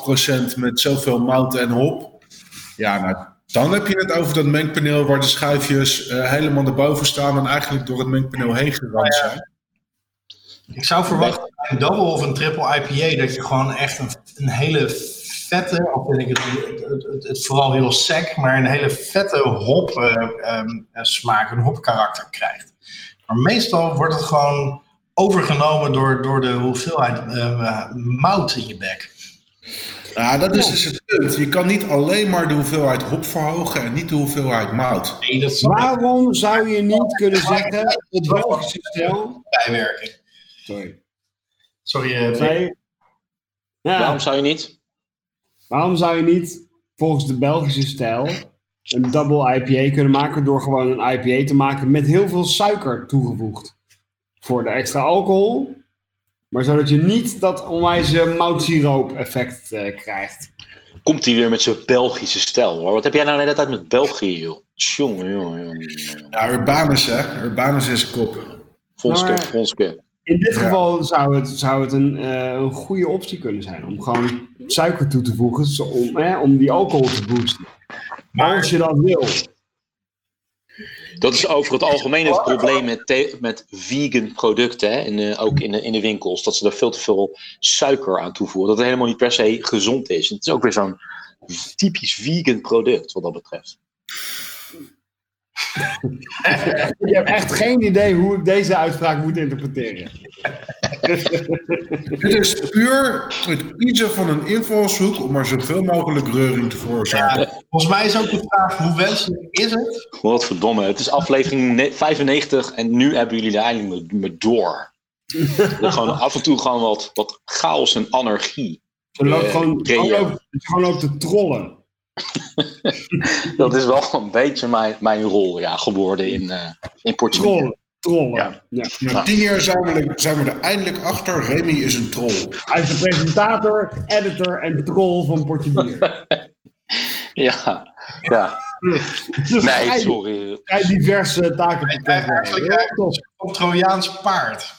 10, 11% met zoveel mout en hop. Ja, nou, dan heb je het over dat mengpaneel waar de schuifjes helemaal naar boven staan en eigenlijk door het mengpaneel heen geramd zijn. Ik zou verwachten bij een double of een triple IPA dat je gewoon echt een, een hele vette, of vind ik het, het, het, het, vooral heel sec, maar een hele vette hop uh, um, smaak, een hopkarakter krijgt. Maar meestal wordt het gewoon overgenomen door, door de hoeveelheid uh, mout in je bek. Ja, dat is dus het punt. Je kan niet alleen maar de hoeveelheid hop verhogen en niet de hoeveelheid mout. Nee, dat Waarom zou je niet kunnen zeggen, het Belgische stijl... Bijwerking. Sorry. Sorry, uh, Zij- Ja, Waarom zou je niet? waarom zou je niet volgens de Belgische stijl een double IPA kunnen maken door gewoon een IPA te maken met heel veel suiker toegevoegd? Voor de extra alcohol, maar zodat je niet dat onwijze moutsiroop effect eh, krijgt. Komt hij weer met zijn Belgische stijl hoor. Wat heb jij nou de hele tijd met België joh? Tjonge, jongen, jongen, jongen. Ja, Urbanus hè. Urbanus is kop. Vonske, Maar- Vonske. In dit geval zou het, zou het een, eh, een goede optie kunnen zijn om gewoon suiker toe te voegen zo- om, hè, om die alcohol te boosten. Maar als je dat wil, Dat is over het algemeen het probleem met, met vegan producten. Hè? En, ook in de, in de winkels. Dat ze er veel te veel suiker aan toevoegen. Dat het helemaal niet per se gezond is. Het is ook weer zo'n typisch vegan product wat dat betreft. ik heb echt geen idee hoe ik deze uitspraak moet interpreteren. Dit is puur het kiezen van een invalshoek om maar zoveel mogelijk reuring te veroorzaken. Volgens mij is ook de vraag, hoe wenselijk is het? Wat verdomme. Het is aflevering ne- 95 en nu hebben jullie er eindelijk me, me door. Gewoon af en toe gewoon wat, wat chaos en anarchie. Ze loopt Eh, gewoon, gewoon, loopt, ze gewoon loopt te trollen. Dat is wel een beetje mijn, mijn rol ja, geworden in, eh in Portugal. Trollen. Trollen. Ja. Ja. Na tien jaar zijn we, er, zijn we er eindelijk achter. Remy is een troll. Hij is de presentator, editor en troll van Portugier. Ja, ja. Dus Nee, vrij- sorry. vrij diverse taken te Eigenlijk krijgen. eigenlijk op Trojaans paard.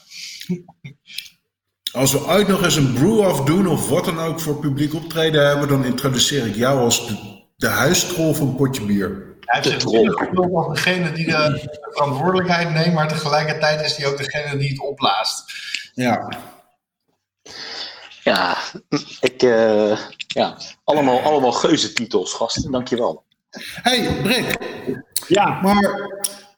Als we ooit nog eens een brew-off doen of wat dan ook voor publiek optreden hebben, dan introduceer ik jou als de, de huistrol van Potje Bier. Hij heeft De zich als degene die de verantwoordelijkheid neemt, maar tegelijkertijd is hij ook degene die het opblaast. Ja. Ja, ik, eh, ja. Allemaal, allemaal geuzentitels, gasten. Dankjewel. hey, Brik, Ja, maar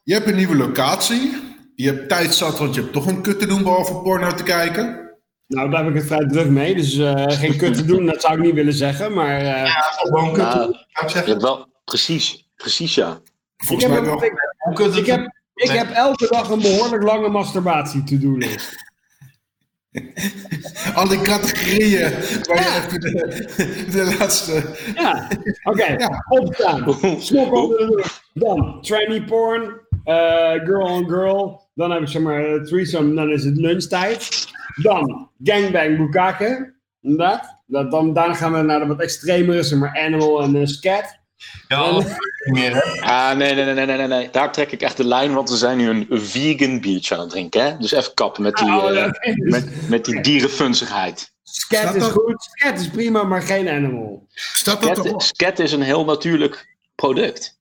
je hebt een nieuwe locatie. Je hebt tijd zat, want je hebt toch een kut te doen behalve porno te kijken. Nou daar heb ik het vrij druk mee, dus eh, geen kut te doen, dat zou ik niet willen zeggen. Maar eh, Gewoon kut, zou ik je zeggen. hebt wel, precies, precies ja. ik, Volgens heb mij wel. ik, kut ik heb, ik heb elke dag een behoorlijk lange masturbatie to-do list. Al die categorieën waar je even de, de laatste... Ja, oké. Ja. Opstaan. Snok onder de lucht. Dan tranny porn. eh, girl on girl. Dan heb ik zeg maar eh, threesome. Dan is het lunchtijd. Dan gangbang bukake. Inderdaad. Dat, dan, daarna gaan we naar de wat extremere, zeg maar animal en eh, scat. Ja, hè? Ah, nee, nee, nee, nee, nee, nee. Daar trek ik echt de lijn, want we zijn nu een vegan biertje aan het drinken. Hè? Dus even kappen met die, Oh, eh, met, met die dierenfunzigheid. Scat is goed. Scat is prima, maar geen animal. Scat is een heel natuurlijk product.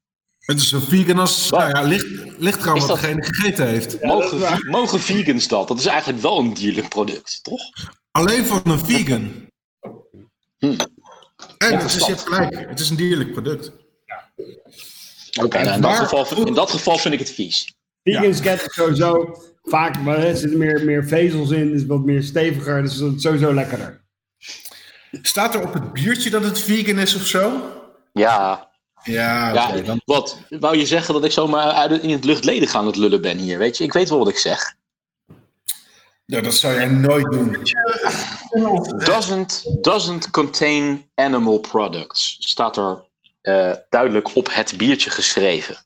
Het is zo vegan als... Nou ja, ligt, ligt eraan wat dat- degene gegeten heeft. Ja, dat mogen, mogen vegans dat? Dat is eigenlijk wel een dierlijk product, toch? Alleen van een vegan. En het is, je gelijk, het is een dierlijk product. Oké, nou, in, dat Maar- geval, in dat geval vind ik het vies. Vegan scat is sowieso vaak, maar er zitten meer, meer vezels in, is wat meer steviger, dus het is sowieso lekkerder. Staat er op het biertje dat het vegan is of zo? Ja, Ja, dan wat? Wou je zeggen dat ik zomaar uit, in het luchtledig aan het lullen ben hier? Weet je, ik weet wel wat ik zeg. Ja, dat zou jij nooit doen. Doesn't, doesn't contain animal products. Staat er eh, duidelijk op het biertje geschreven.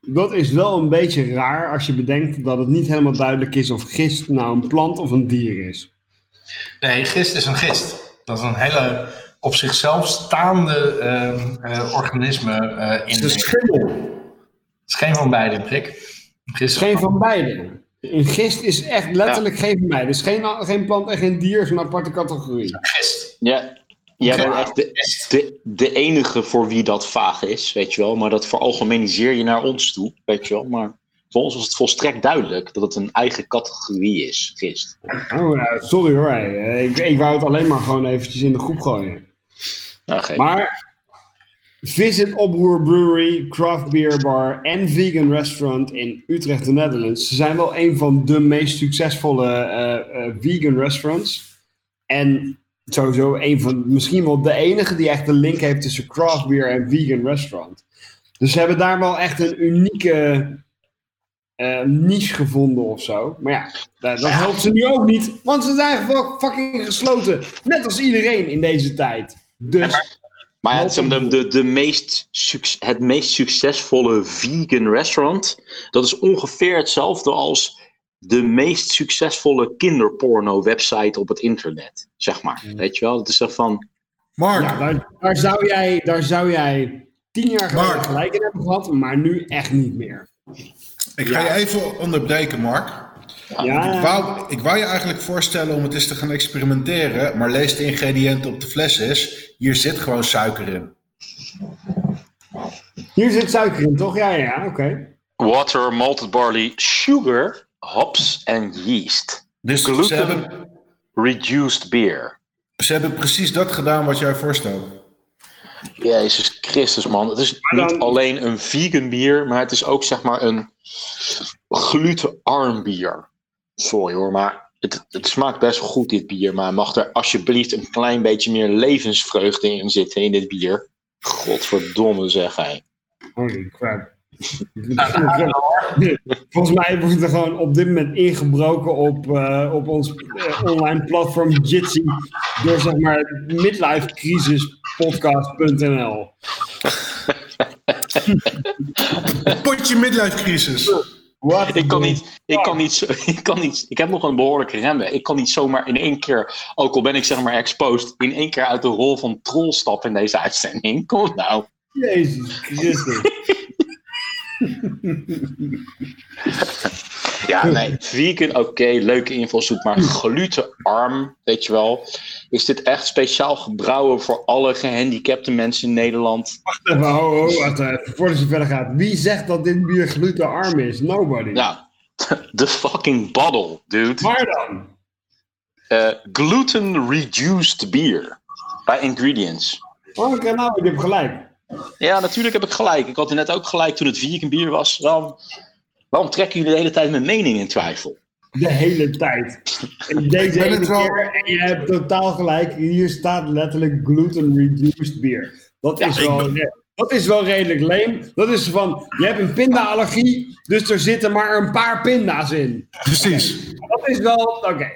Dat is wel een beetje raar als je bedenkt dat het niet helemaal duidelijk is of gist nou een plant of een dier is. Nee, gist is een gist. Dat is een hele op zichzelf staande ehm, eh, organisme eh, in Het de is een schimmel. Het is geen van beide, Prik. Gist is Geen van beide. Een gist is echt letterlijk geen van beide. Het is geen, geen plant en geen dier, het is een aparte categorie. gist. Ja, jij bent Ja. echt de, de, de enige voor wie dat vaag is, weet je wel. Maar dat veralgemeniseer je naar ons toe, weet je wel. Maar voor ons was het volstrekt duidelijk dat het een eigen categorie is, gist. Oh, ja, sorry hoor. Ik, ik wou het alleen maar gewoon eventjes in de groep gooien. Nou, Maar Visit Oproer Brewery, Craft Beer Bar en Vegan Restaurant in Utrecht, de Netherlands. Ze zijn wel een van de meest succesvolle eh, eh, vegan restaurants. En sowieso een van, misschien wel de enige die echt een link heeft tussen craft beer en vegan restaurant. Dus ze hebben daar wel echt een unieke eh, niche gevonden of zo. Maar ja, dat, dat helpt ze nu ook niet, want ze zijn gewoon fucking gesloten. Net als iedereen in deze tijd. Dus Maar ja, het, is de, de, de meest het meest succesvolle vegan restaurant, dat is ongeveer hetzelfde als de meest succesvolle kinderporno website op het internet, zeg maar. Weet je wel? Het is van, Mark, Ja, daar, daar, zou jij, daar zou jij tien jaar geleden gelijk in hebben gehad, maar nu echt niet meer. ik ga je even onderbreken, Mark. Ik Ja, wou, ik wou je eigenlijk voorstellen om het eens te gaan experimenteren, maar lees de ingrediënten op de fles eens. Hier zit gewoon suiker in. hier zit suiker in, toch? Ja, ja, ja, oké. water, malted barley, sugar, hops en yeast. Dus ze Gluten. hebben, Reduced beer. ze hebben precies dat gedaan wat jij voorstelt. Jezus Christus, man. Het is dan- niet alleen een vegan bier, maar het is ook zeg maar een glutenarm bier. Sorry hoor, maar het, het smaakt best wel goed, dit bier. Maar mag er alsjeblieft een klein beetje meer levensvreugde in zitten in dit bier? Godverdomme zeg hij. Holy crap. Volgens mij wordt er gewoon op dit moment ingebroken op, eh, op ons eh, online platform Jitsi door zeg maar midlifecrisispodcast.nl. Potje midlife crisis. What Ik kan niet, ik kan niet, ik kan niet, ik heb nog een behoorlijke remmen. Ik kan niet zomaar in één keer, ook al ben ik zeg maar exposed, in één keer uit de rol van troll stappen in deze uitzending. Kom nou. Jezus Christus. Ja, nee, vegan, oké, leuke invalshoek, maar glutenarm, weet je wel. Is dit echt speciaal gebrouwen voor alle gehandicapte mensen in Nederland? Wacht even, ho, ho, voordat je verder gaat. Wie zegt dat dit bier glutenarm is? Nobody. Nou, de fucking bottle, dude. Waar dan? Eh, gluten-reduced beer. Bij ingredients. Oké, nou, je hebt gelijk. Ja, natuurlijk heb ik gelijk. Ik had net ook gelijk toen het vegan bier was. Waarom, waarom trekken jullie de hele tijd mijn mening in twijfel? De hele tijd. En deze wel- keer, en je hebt totaal gelijk, hier staat letterlijk gluten-reduced beer. Dat, is wel, dat is wel redelijk leem. Dat is van, je hebt een pinda-allergie, dus er zitten maar een paar pinda's in. Precies. Dat is wel, oké.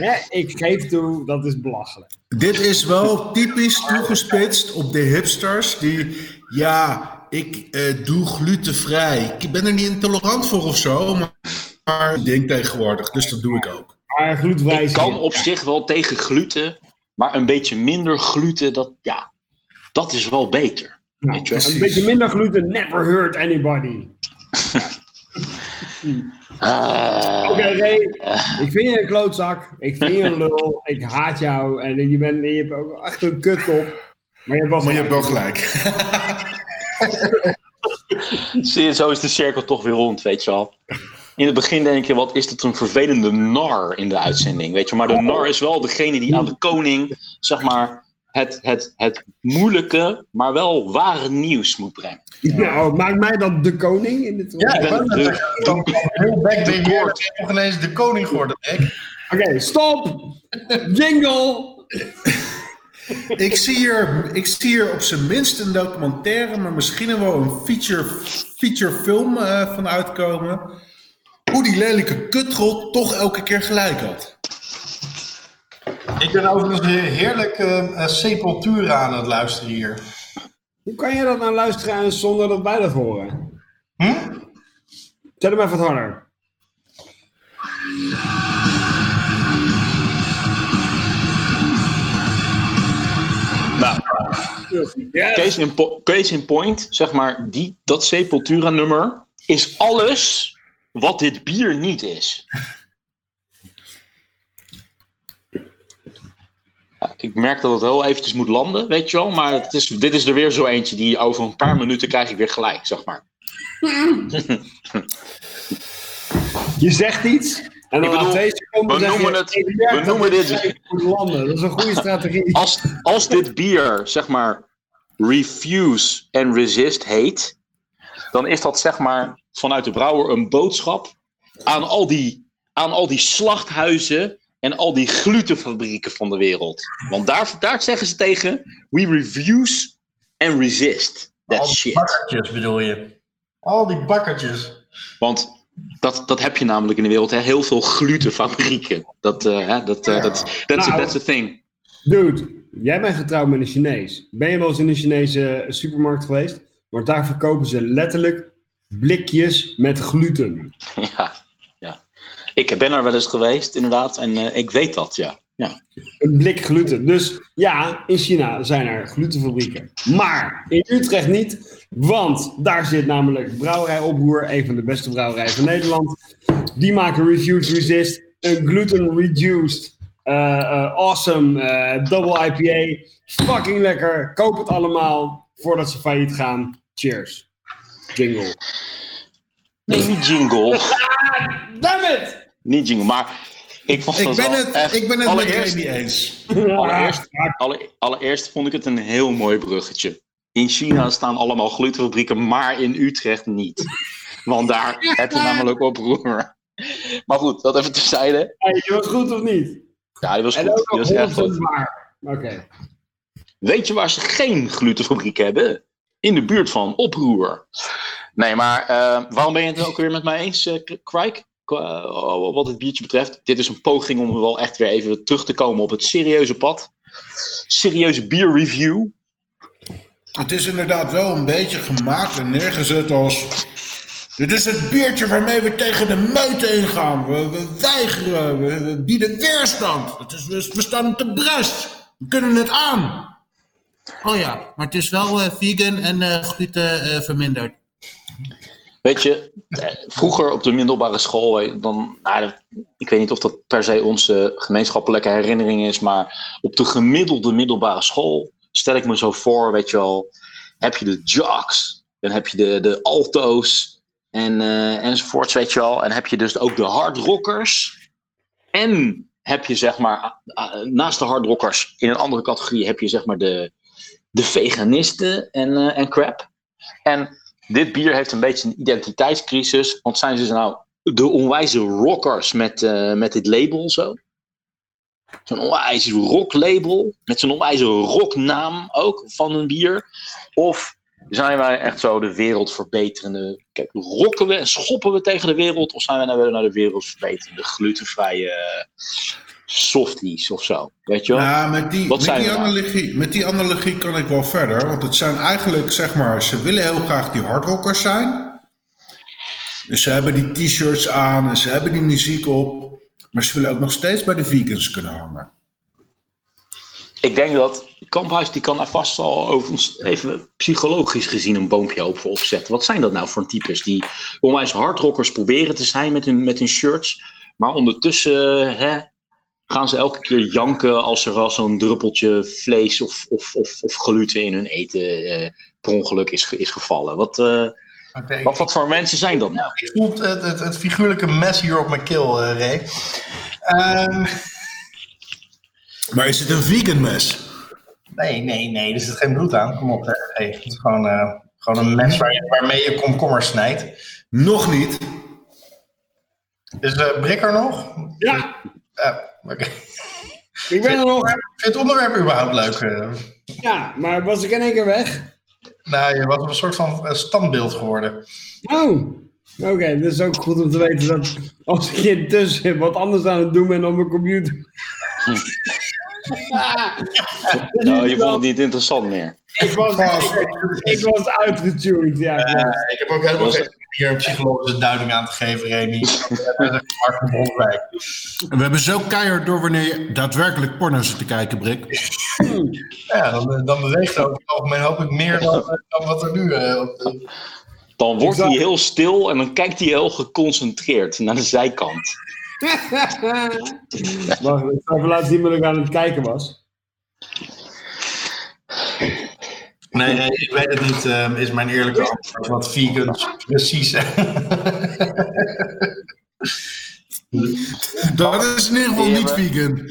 Ja, ik geef toe, dat is belachelijk. Dit is wel typisch toegespitst op de hipsters die, ja, ik eh, doe glutenvrij. Ik ben er niet intolerant voor of zo, maar, denk tegenwoordig, dus dat doe ik ook. Maar glutenvrij kan op zich wel tegen gluten, maar een beetje minder gluten, dat, ja, dat is wel beter. Nou, weet je wel? een beetje minder gluten, never hurt anybody. Ah, Oké, Ray, ik vind je een klootzak. Ik vind je een lul. Ik haat jou. En je, bent, je hebt ook echt een kutkop. Maar je hebt wel Maar je hebt gelijk. wel gelijk. zie je, zo is de cirkel toch weer rond, weet je wel. In het begin denk je, wat is dit een vervelende nar in de uitzending, weet je. Maar de nar is wel degene die aan de koning, zeg maar, het, het, het moeilijke, maar wel ware nieuws moet brengen. Nou, maakt mij dan de koning in dit Ja, Ik ben de- heel backback weer. Ik nog ineens de koning geworden. Oké, stop! Jingle! Ik zie, hier, ik zie hier op zijn minst een documentaire, maar misschien wel een feature, feature film eh, van uitkomen. Hoe die lelijke kutrot toch elke keer gelijk had. Ik ben overigens een heerlijk uh, Sepultura aan het luisteren hier. Hoe kan je dat nou luisteren zonder dat wij dat horen? Hm? Zet hem even wat harder. Nou, case in, case in point, zeg maar, die, dat Sepultura-nummer is alles wat dit bier niet is. Ja, ik merk dat het heel eventjes moet landen, weet je wel. Maar het is, dit is er weer zo eentje die over een paar minuten krijg ik weer gelijk, zeg maar. je zegt iets en dan Ik bedoel, twee seconden we je, noemen het- we noemen dit moet landen. Dat is een goede strategie. Als, als dit bier, zeg maar, refuse en resist heet, dan is dat, zeg maar, vanuit de brouwer een boodschap aan al die, aan al die slachthuizen en al die glutenfabrieken van de wereld. Want daar, daar zeggen ze tegen, we refuse and resist that Al die shit. bakkertjes bedoel je. Al die bakkertjes. Want dat, dat heb je namelijk in de wereld, hè? heel veel glutenfabrieken. Dat, eh, hè, dat, eh, dat, that's, a, Nou. thing. Dude, jij bent getrouwd met een Chinees. Ben je wel eens in een Chinese supermarkt geweest? Want daar verkopen ze letterlijk blikjes met gluten. Ja, ja. Ik ben er wel eens geweest, inderdaad, en eh, ik weet dat, ja. ja. Een blik gluten. Dus ja, in China zijn er glutenfabrieken. Maar in Utrecht niet. Want daar zit namelijk Brouwerij Oproer, een van de beste brouwerijen van Nederland. Die maken Refuse Resist, een gluten-reduced, eh, eh, awesome double IPA. Fucking lekker. Koop het allemaal voordat ze failliet gaan. Cheers. Jingle. Nee, niet jingle. Damn it! niet jingle, maar ik vond Ik ben het, echt- ik ben het met allereerst, Ray niet eens. allereerst, alle- allereerst vond ik het een heel mooi bruggetje. In China staan allemaal glutenfabrieken, maar in Utrecht niet. Want daar heb je namelijk oproer. Maar goed, dat even terzijde. Hey, je was goed of niet? Ja, die was En goed. Die nog was echt 100% goed. Oké. Weet je waar ze geen glutenfabriek hebben? In de buurt van Oproer. Nee, maar eh, waarom ben je het ook weer met mij eens, uh, Krijk? Uh, wat het biertje betreft. Dit is een poging om wel echt weer even terug te komen op het serieuze pad. Serieuze bierreview. Het is inderdaad wel een beetje gemaakt en neergezet als... Dit is het biertje waarmee we tegen de meute ingaan. We, we weigeren, we, bieden weerstand. Het is, we, we staan de brest. We kunnen het aan. Oh ja, maar het is wel eh, vegan en eh, gluten eh, verminderd. Weet je, vroeger op de middelbare school, dan, nou, ik weet niet of dat per se onze gemeenschappelijke herinnering is, maar op de gemiddelde middelbare school stel ik me zo voor, weet je wel, heb je de jocks, dan heb je de, de alto's en, eh, enzovoorts, weet je wel, en heb je dus ook de hardrockers en heb je zeg maar, naast de hardrockers in een andere categorie heb je zeg maar de, de veganisten en, eh, en crap. En dit bier heeft een beetje een identiteitscrisis. Want zijn ze nou de onwijze rockers met, eh, met dit label zo? Zo'n onwijs rocklabel. Met zo'n onwijze rocknaam ook van een bier. Of zijn wij echt zo de wereldverbeterende... Kijk, rocken we en schoppen we tegen de wereld? Of zijn wij nou weer naar de wereldverbeterende glutenvrije softies of zo? Weet je wel? Ja, met die, Wat met, die nou? analogie, met die analogie kan ik wel verder. Want het zijn eigenlijk, zeg maar, ze willen heel graag die hardrockers zijn. Dus ze hebben die t-shirts aan en ze hebben die muziek op. Maar ze willen ook nog steeds bij de vegans kunnen hangen. Ik denk dat Kamphuis die kan daar vast al overigens even psychologisch gezien een boompje op voor opzetten. Wat zijn dat nou voor types die onwijs hardrockers proberen te zijn met hun, met hun shirts, maar ondertussen hè, gaan ze elke keer janken als er wel zo'n druppeltje vlees of, of, of, of gluten in hun eten eh, per ongeluk is, is gevallen. Wat, eh, wat, wat voor mensen zijn dat nou? Ik voel het, het, het figuurlijke mes hier op mijn keel, eh Ray. Ehm, Maar is het een vegan mes? Nee, nee, nee, er zit geen bloed aan. Kom op. het is gewoon, eh, gewoon een mes waar je- waarmee je komkommer snijdt. Nog niet. Is uh, Brik er nog? Ja, Ik ben er nog. Vind je het onderwerp überhaupt leuk? eh? Ja, maar was ik in één keer weg? nou, je was een soort van eh, standbeeld geworden. Oh, oké. dat is ook goed om te weten dat als ik intussen wat anders aan het doen ben op mijn computer. Nou, je vond het niet interessant meer. Ik was, ik was uitgetuned, ja. ik heb ook helemaal geen hier een psychologische duiding aan te geven, Remy. We hebben zo keihard door wanneer je daadwerkelijk porno zit te kijken, Brik. Ja, dan, dan beweegt over het algemeen hoop ik meer dan, dan wat er nu eh, op de- Dan wordt hij heel stil en dan kijkt hij heel geconcentreerd naar de zijkant. Wacht, ik zal even laten zien wat ik aan het kijken was. Nee, nee, ik weet het niet, eh, is mijn eerlijke antwoord. Wat vegans precies Dat is in ieder geval niet vegan.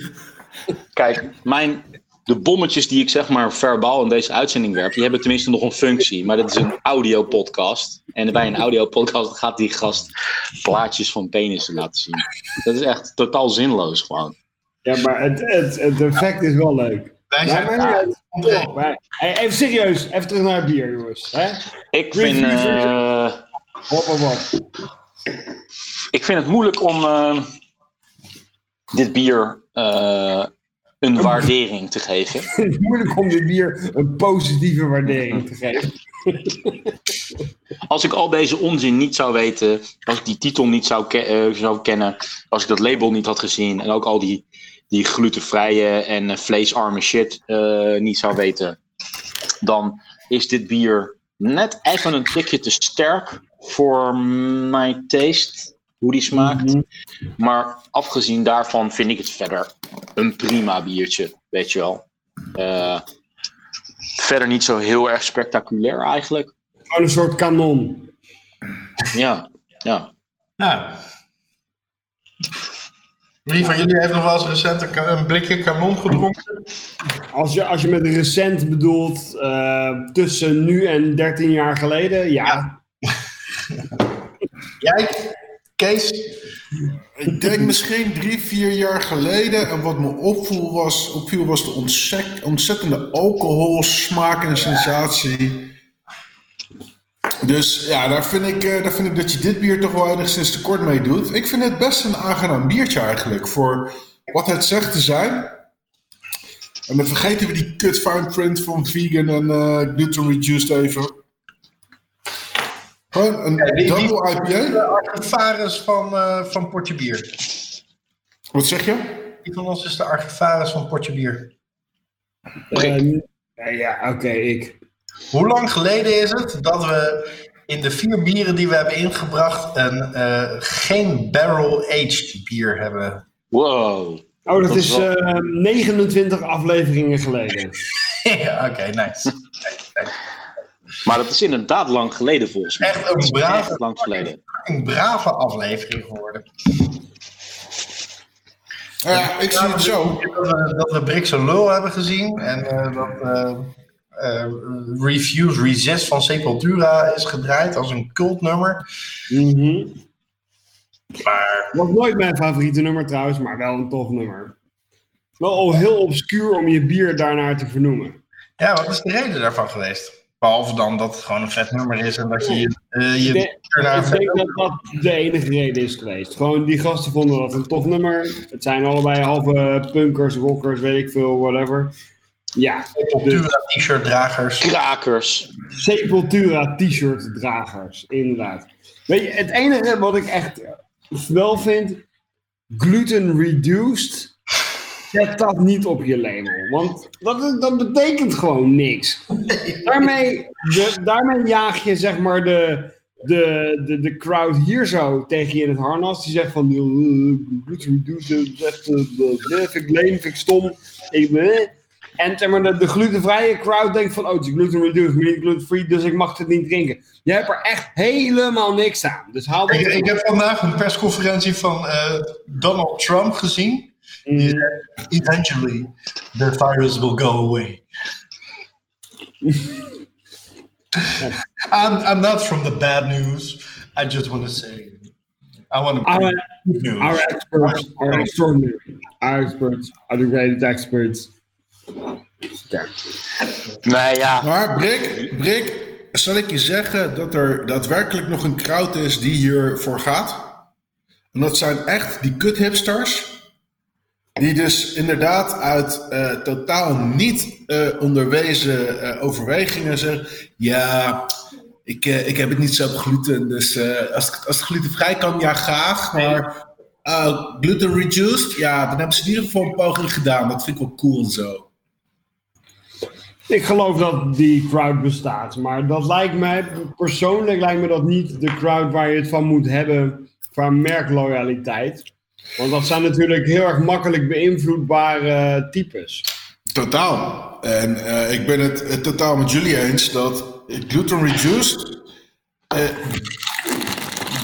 Kijk, mijn, de bommetjes die ik zeg maar verbaal in deze uitzending werp, die hebben tenminste nog een functie. Maar dit is een audiopodcast. En bij een audiopodcast gaat die gast plaatjes van penissen laten zien. Dat is echt totaal zinloos gewoon. Ja, maar het, het, het effect is wel leuk. Wij Ja, zijn maar. Hey, even serieus, even terug naar het bier, jongens. Hè? Ik vind, eh, Hop, hop, hop. ik vind het moeilijk om eh, dit bier eh, een waardering te geven. Het is moeilijk om dit bier een positieve waardering te geven. Als ik al deze onzin niet zou weten, als ik die titel niet zou, ke- eh, zou kennen, als ik dat label niet had gezien en ook al die, die glutenvrije en eh, vleesarme shit eh, niet zou weten, dan is dit bier net even een tikje te sterk voor mijn taste, hoe die smaakt. Mhm. Maar afgezien daarvan vind ik het verder een prima biertje, weet je wel. Eh, verder niet zo heel erg spectaculair eigenlijk. Gewoon een soort kanon. Ja, ja. Ja. Wie van jullie heeft nog wel eens recent een, blikje kanon gedronken? Als je, als je met recent bedoelt eh, tussen nu en 13 jaar geleden, ja. Jij, Kees? Ik denk misschien drie, vier jaar geleden. En wat me opviel was, opviel was de ontzet- ontzettende alcoholsmaak en sensatie. Dus ja, daar vind, ik, eh, daar vind ik dat je dit bier toch wel enigszins tekort mee doet. Ik vind het best een aangenaam biertje eigenlijk. Voor wat het zegt te zijn. En dan vergeten we die kut fine print van vegan en eh gluten reduced even. Gewoon een die- die- double IPA. De archivaris van, eh, van Potje Bier. Wat zeg je? Wie van ons is de archivaris van Potje Bier? Ja, ja oké, ik. Hoe lang geleden is het dat we in de vier bieren die we hebben ingebracht een eh, geen barrel-aged bier hebben? Wow. Oh, dat, Dat is wel- eh, 29 afleveringen geleden. ja, oké, nice. Maar dat is inderdaad lang geleden volgens mij. Echt een Echt brave, lang geleden. een brave aflevering geworden. Ja, ik zie het zo. Dat we, dat we Brikse Lul hebben gezien en eh, dat eh, eh, Refuse Resist van Sepultura is gedraaid als een cultnummer. Mhm. Maar Was nooit mijn favoriete nummer trouwens, maar wel een tof nummer. Wel al heel obscuur om je bier daarnaar te vernoemen. ja, wat is de reden daarvan geweest? Behalve dan dat het gewoon een vet nummer is en dat je je, eh, je Ik denk- Ik dat dat de enige reden is geweest. Gewoon die gasten vonden dat een tof nummer. Het zijn allebei halve punkers, rockers, weet ik veel, whatever. Ja, Sepultura t-shirt dragers. Krakers. Sepultura t-shirt dragers, inderdaad. Weet je, het enige wat ik echt wel vind, gluten reduced, zet dat niet op je label. Want dat, dat betekent gewoon niks. Daarmee, de, daarmee jaag je zeg maar de, de, de, de crowd hier zo tegen je in het harnas. Die zegt van, "Eh, gluten reduced, dat eh, eh, vind ik leem, vind ik stom. Ik, eh." En zeg maar, de, de glutenvrije crowd denkt van, oh, het is gluten reduced, gluten-free, dus ik mag het niet drinken. Je hebt er echt helemaal niks aan. Dus haal Ik, ik heb vandaag een persconferentie van eh, Donald Trump gezien. Die zei, eventually the virus will go away. I'm, I'm not from the bad news. I just want to say. I want to Our, our experts are extraordinary. Our experts are the greatest experts. Ja. Nee, ja. Maar Brik, Brik, zal ik je zeggen dat er daadwerkelijk nog een crowd is die hiervoor gaat? En dat zijn echt die kut hipsters. Die dus inderdaad uit eh, totaal niet eh, onderwezen eh, overwegingen zeggen. Ja, ik, eh, ik heb het niet zo op gluten. Dus eh, als, het- als het glutenvrij kan, ja graag. Maar uh, gluten reduced, ja, dan hebben ze in ieder geval een poging gedaan. Dat vind ik wel cool en zo. Ik geloof dat die crowd bestaat, maar dat lijkt mij, persoonlijk lijkt me dat niet de crowd waar je het van moet hebben qua merkloyaliteit. Want dat zijn natuurlijk heel erg makkelijk beïnvloedbare types. Totaal. En eh, ik ben het, het totaal met jullie eens dat gluten reduced. eh,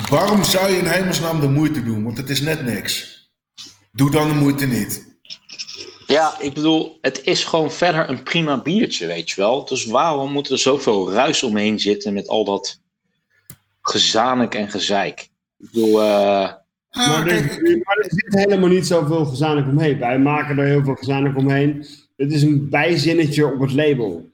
waarom zou je in hemelsnaam de moeite doen? Want het is net niks. Doe dan de moeite niet. Ja, ik bedoel, het is gewoon verder een prima biertje, weet je wel. Dus waarom moet er zoveel ruis omheen zitten met al dat gezanik en gezeik? Ik bedoel, eh, Ah, Maar er, maar er zit helemaal niet zoveel gezanik omheen. Wij maken er heel veel gezanik omheen. Het is een bijzinnetje op het label.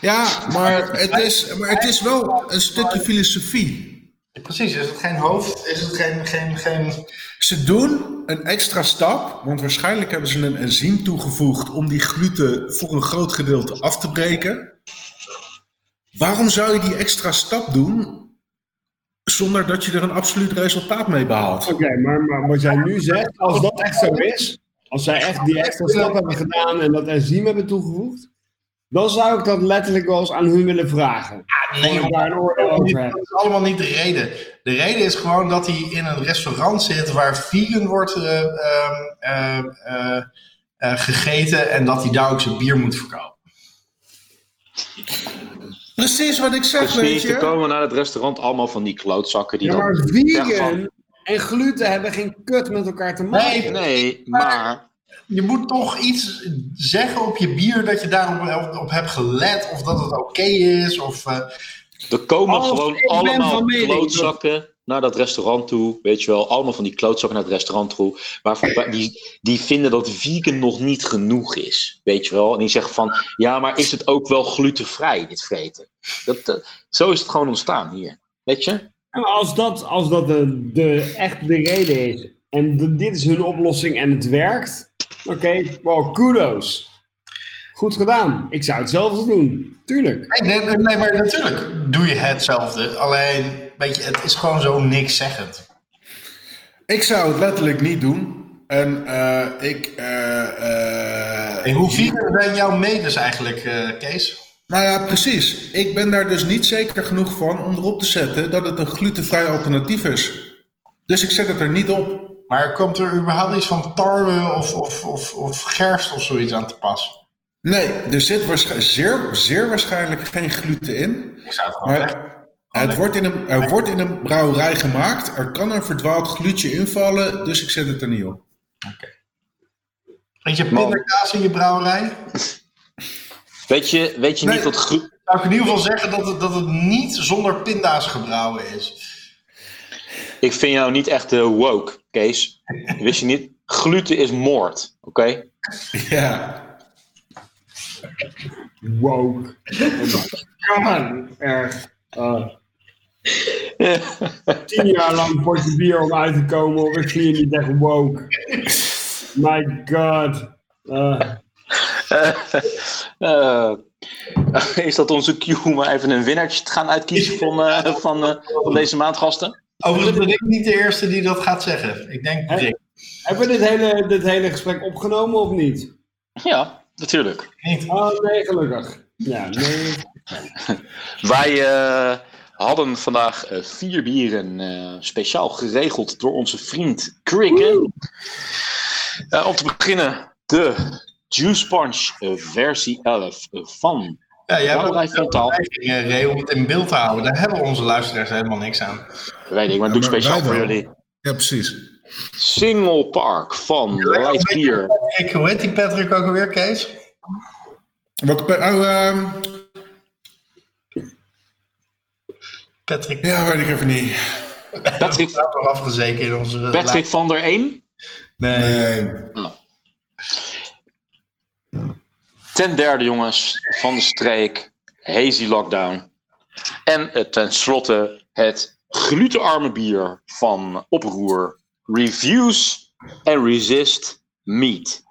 ja, maar het, is, maar het is wel een stukje filosofie. Precies, is het geen hoofd? Is het geen. geen, geen... Ze doen een extra stap, want waarschijnlijk hebben ze een enzym toegevoegd om die gluten voor een groot gedeelte af te breken. Waarom zou je die extra stap doen zonder dat je er een absoluut resultaat mee behaalt? Oké, maar, maar wat jij nu zegt, als dat echt zo is, als zij echt die extra stap hebben gedaan en dat enzym hebben toegevoegd, dan zou ik dat letterlijk wel eens aan hun willen vragen. Nee, dat is allemaal niet de reden. De reden is gewoon dat hij in een restaurant zit waar vegan wordt eh, ehm, eh, eh, eh, gegeten en dat hij daar ook zijn bier moet verkopen. Precies wat ik zeg, dus weet te je. komen naar het restaurant allemaal van die klootzakken die Ja, dan... maar zeggen vegan en gluten hebben geen kut met elkaar te maken. Nee, Nee, maar... Je moet toch iets zeggen op je bier dat je daarop op, op hebt gelet of dat het oké is. Of, eh, Er komen gewoon allemaal klootzakken naar dat restaurant toe. Weet je wel, allemaal van die klootzakken naar het restaurant toe. Waarvan, waar- die, die vinden dat vegan nog niet genoeg is. Weet je wel. En die zeggen van, ja, maar is het ook wel glutenvrij, dit vreten? Dat, eh, zo is het gewoon ontstaan hier. Weet je? En als dat, als dat de, de, echt de reden is, en de- dit is hun oplossing en het werkt, oké, well, kudos. Goed gedaan. Ik zou hetzelfde doen. Tuurlijk. nee, nee, nee, maar natuurlijk doe je hetzelfde. Alleen, weet je, het is gewoon zo niks zeggend. Ik zou het letterlijk niet doen. En eh, ik. eh, eh, En hoe vegan zijn jouw medes eigenlijk, eh, Kees? Nou ja, precies. Ik ben daar dus niet zeker genoeg van om erop te zetten dat het een glutenvrij alternatief is. Dus ik zet het er niet op. Maar komt er überhaupt iets van tarwe of, of, of, of gerst of zoiets aan te pas? Nee, er zit waarsch- zeer, zeer waarschijnlijk geen gluten in. Ik zou het. Maar het wordt in een, er wordt in een brouwerij gemaakt. Er kan een verdwaald glutje invallen, dus ik zet het er niet op. Weet je pindakaas in je brouwerij? Weet je, weet je Nee. niet dat glu- Zou ik in ieder geval zeggen dat het, dat het niet zonder pinda's gebrouwen is. Ik vind jou niet echt eh, woke, Kees. Wist je niet? Gluten is moord, oké? Ja. Woke. Oh. Erg. Uh, tien jaar lang potje bier om uit te komen of ik zie je niet echt woke. My god. Uh, Eh, is dat onze cue om maar even een winnaartje te gaan uitkiezen van, eh, van, eh, van deze maandgasten? Overigens ben ik niet de eerste die dat gaat zeggen. Ik denk? Rick. hebben we dit hele, dit hele gesprek opgenomen of niet? Ja, natuurlijk. Niet. Oh nee, gelukkig. Ja, nee. Wij eh, hadden vandaag eh, vier bieren eh, speciaal geregeld door onze vriend Crick. Eh, om te beginnen de Juice Punch versie 11 van ja, jij hebt een Ray, om het in beeld te houden. Daar hebben onze luisteraars helemaal niks aan. Weet ik, maar doe ik speciaal voor jullie. Ja, precies. Single Park van Lightyear. Ik hoort die Patrick ook alweer, Kees? Wat eh, oh. Ehm, Patrick. Ja, weet ik even niet. Patrick, afgezeken in onze Patrick van der 1? Nee. nee. Oh. Ten derde, jongens, van de streek. Hazy Lockdown. En eh, tenslotte het glutenarme bier van Oproer. Reviews and Resist Meat.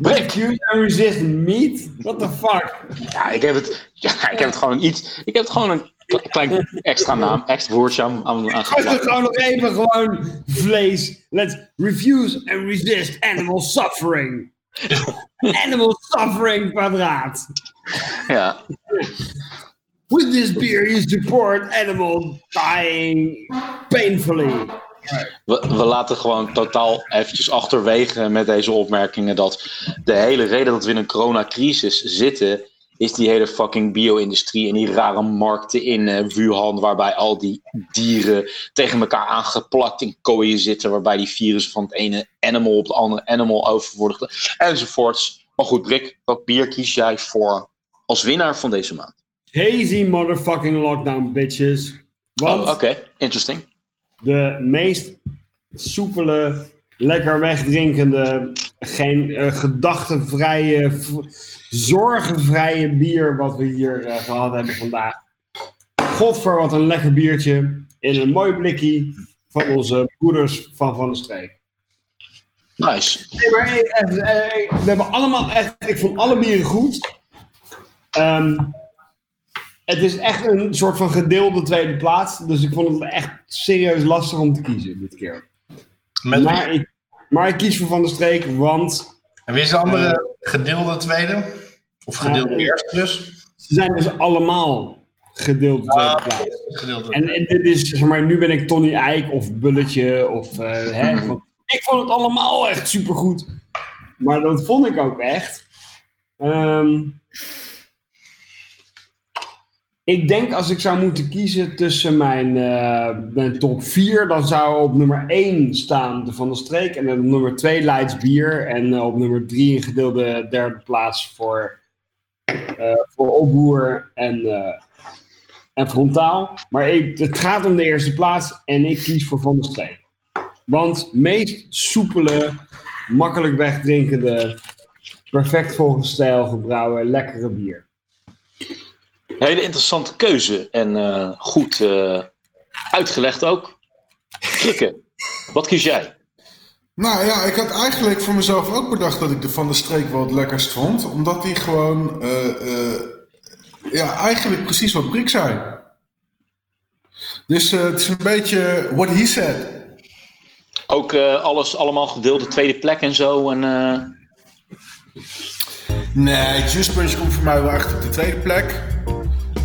Refuse and resist meat? What the fuck? Ja, ik heb het, ja, ik heb het gewoon iets. Ik heb het gewoon een kle- klein extra naam, extra woordje aan, aan, aan geplakt. gewoon nog even gewoon vlees. Let's refuse and resist animal suffering. animal suffering kwadraat. Ja, With this beer you support animal dying painfully. we, we laten gewoon totaal eventjes achterwege met deze opmerkingen dat de hele reden dat we in een coronacrisis zitten, is die hele fucking bio-industrie en die rare markten in eh, Wuhan, waarbij al die dieren tegen elkaar aangeplakt in kooien zitten, waarbij die virussen van het ene animal op het andere animal over worden enzovoorts. Maar goed, Brik, wat bier kies jij voor als winnaar van deze maand? Hazy motherfucking lockdown, bitches. Want Oh, oké, interesting. de meest soepele, lekker wegdrinkende, geen eh, gedachtenvrije, zorgenvrije bier wat we hier eh, gehad hebben vandaag. Godver, wat een lekker biertje in een mooi blikje van onze broeders van Van de Streek. Nice. Nee, maar we hebben allemaal echt, ik vond alle bieren goed. Ehm, het is echt een soort van gedeelde tweede plaats. Dus ik vond het echt serieus lastig om te kiezen dit keer. Met Maar ik, maar ik kies voor Van der Streek, want En wie is de andere gedeelde tweede? Of gedeelde eerste dus? ze zijn dus allemaal gedeelde tweede Ah, plaats. Gedeelde. En, en dit is, zeg maar, nu ben ik Tony Eijk of Bulletje of eh, hè. Ik vond het allemaal echt supergoed. Maar dat vond ik ook echt. Ehm, ik denk als ik zou moeten kiezen tussen mijn, eh, mijn top 4, dan zou op nummer 1 staan de Van der Streek. En op nummer 2 Leids Bier. En eh, op nummer 3 een gedeelde derde plaats voor, eh voor Opboer en, en Frontaal. Maar ik, het gaat om de eerste plaats en ik kies voor Van der Streek. Want meest soepele, makkelijk wegdrinkende, perfect volgens stijl gebrouwen, lekkere bier. Hele interessante keuze en eh, goed eh, uitgelegd ook. Krikke, wat kies jij? Nou ja, ik had eigenlijk voor mezelf ook bedacht dat ik de Van de Streek wel het lekkerst vond. Omdat die gewoon, eh, ja, eigenlijk precies wat Brik zei. Dus het is een beetje what he said. Ook alles allemaal gedeelde tweede plek en zo. En, Nee, Just Punch komt voor mij wel echt op de tweede plek.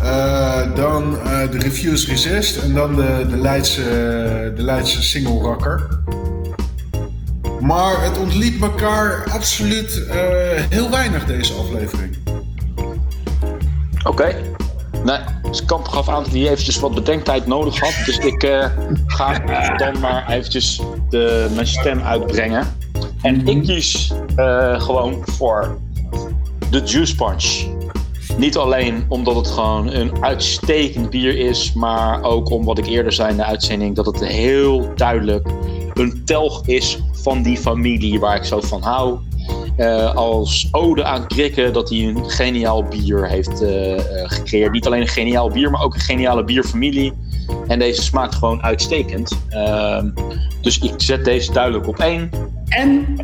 Eh, dan eh, de Reviews Resist en dan de, de, Leidse, de Leidse single rakker. Maar het ontliep elkaar absoluut eh, heel weinig deze aflevering. Oké. Nee, dus Kamp gaf aan dat hij eventjes wat bedenktijd nodig had. Dus ik eh, ga dan maar eventjes de, mijn stem uitbrengen. En ik kies eh, gewoon voor de Juice Punch. Niet alleen omdat het gewoon een uitstekend bier is, maar ook om wat ik eerder zei in de uitzending, dat het heel duidelijk een telg is van die familie waar ik zo van hou. Eh, als ode aan Krikke dat hij een geniaal bier heeft eh, eh, gecreëerd. Niet alleen een geniaal bier, maar ook een geniale bierfamilie. En deze smaakt gewoon uitstekend. Ehm, dus ik zet deze duidelijk op één. En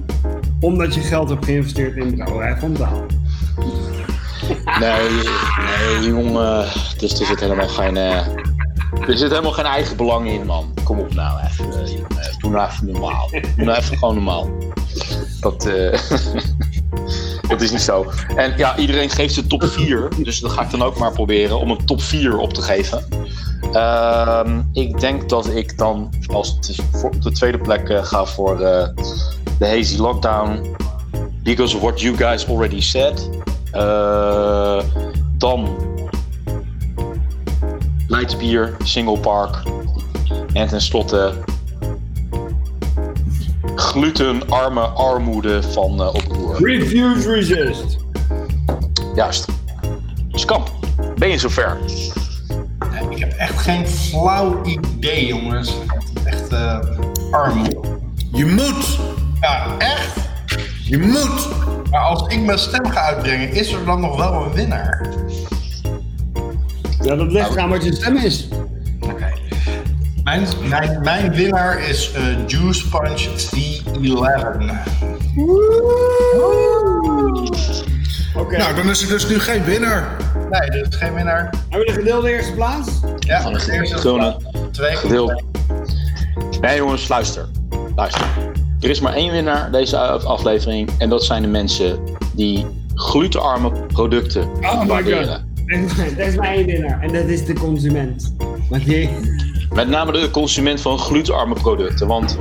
omdat je geld hebt geïnvesteerd in Brouwerij van Daal. Nee, nee jongen. Dus er zit helemaal geen, eh, er zit helemaal geen eigen belang in, man. Kom op nou even. eh, jongen. Doe nou even normaal. Doe nou even gewoon normaal. Dat, eh, dat is niet zo. En ja, iedereen geeft de top 4. Dus dat ga ik dan ook maar proberen om een top 4 op te geven. Ehm, ik denk dat ik dan als op de tweede plek eh, ga voor eh, de Hazy Lockdown. Because of what you guys already said. Eh, dan Leidsbier, Single Park. En tenslotte glutenarme armoede van eh oproer. Refuse resist. Juist. Dus Kamp, ben je zover? Ik heb echt geen flauw idee, jongens. Echt eh arm. Je moet! Ja, echt. Je moet! Maar als ik mijn stem ga uitbrengen, is er dan nog wel een winnaar? Ja, dat ligt eraan wat je stem is. Oké. Mijn, mijn, mijn winnaar is eh, Juice Punch V11. Oké. Nou, dan is er dus nu geen winnaar. Nee, dit is geen winnaar. Hebben we de gedeelde eerste plaats? Ja, de eerste gewone twee gedeeld. Nee jongens, luister. Luister. Er is maar één winnaar deze aflevering. En dat zijn de mensen die glutenarme producten Oh waarderen. Dat is mijn winnaar. En dat is de consument. Want die... Met name de consument van glutenarme producten. Want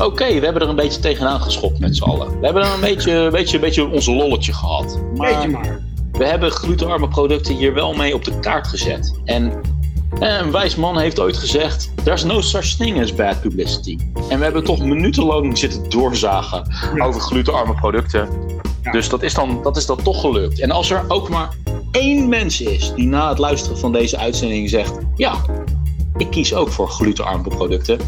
oké, we hebben er een beetje tegenaan geschopt met z'n allen. We hebben er een beetje, een beetje, een beetje onze lolletje gehad. Weet je maar. we hebben glutenarme producten hier wel mee op de kaart gezet. En een wijs man heeft ooit gezegd: There's no such thing as bad publicity. En we hebben toch minutenlang zitten doorzagen over glutenarme producten. Ja. Dus dat is, dan, dat is dan toch gelukt. En als er ook maar één mens is die na het luisteren van deze uitzending zegt: Ja, ik kies ook voor glutenarme producten.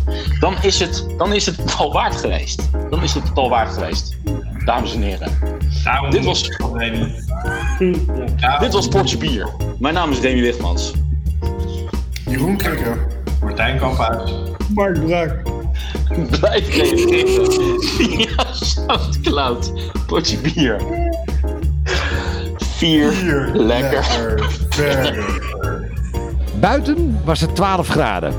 Dan is het, dan is het al waard geweest. Dan is het al waard geweest. Dames en heren. Daarom Dit was-. Daarom Dit was Portje Bier. Mijn naam is Demi Wigmans. Jeroen Krikker. Martijn Kamphuis. Mark Brak. Blijf reageren via Soundcloud. Potje bier. Vier. Lekker. Verder. Buiten was het 12 graden.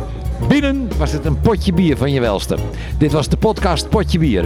Binnen was het een potje bier van je welste. Dit was de podcast Potje Bier.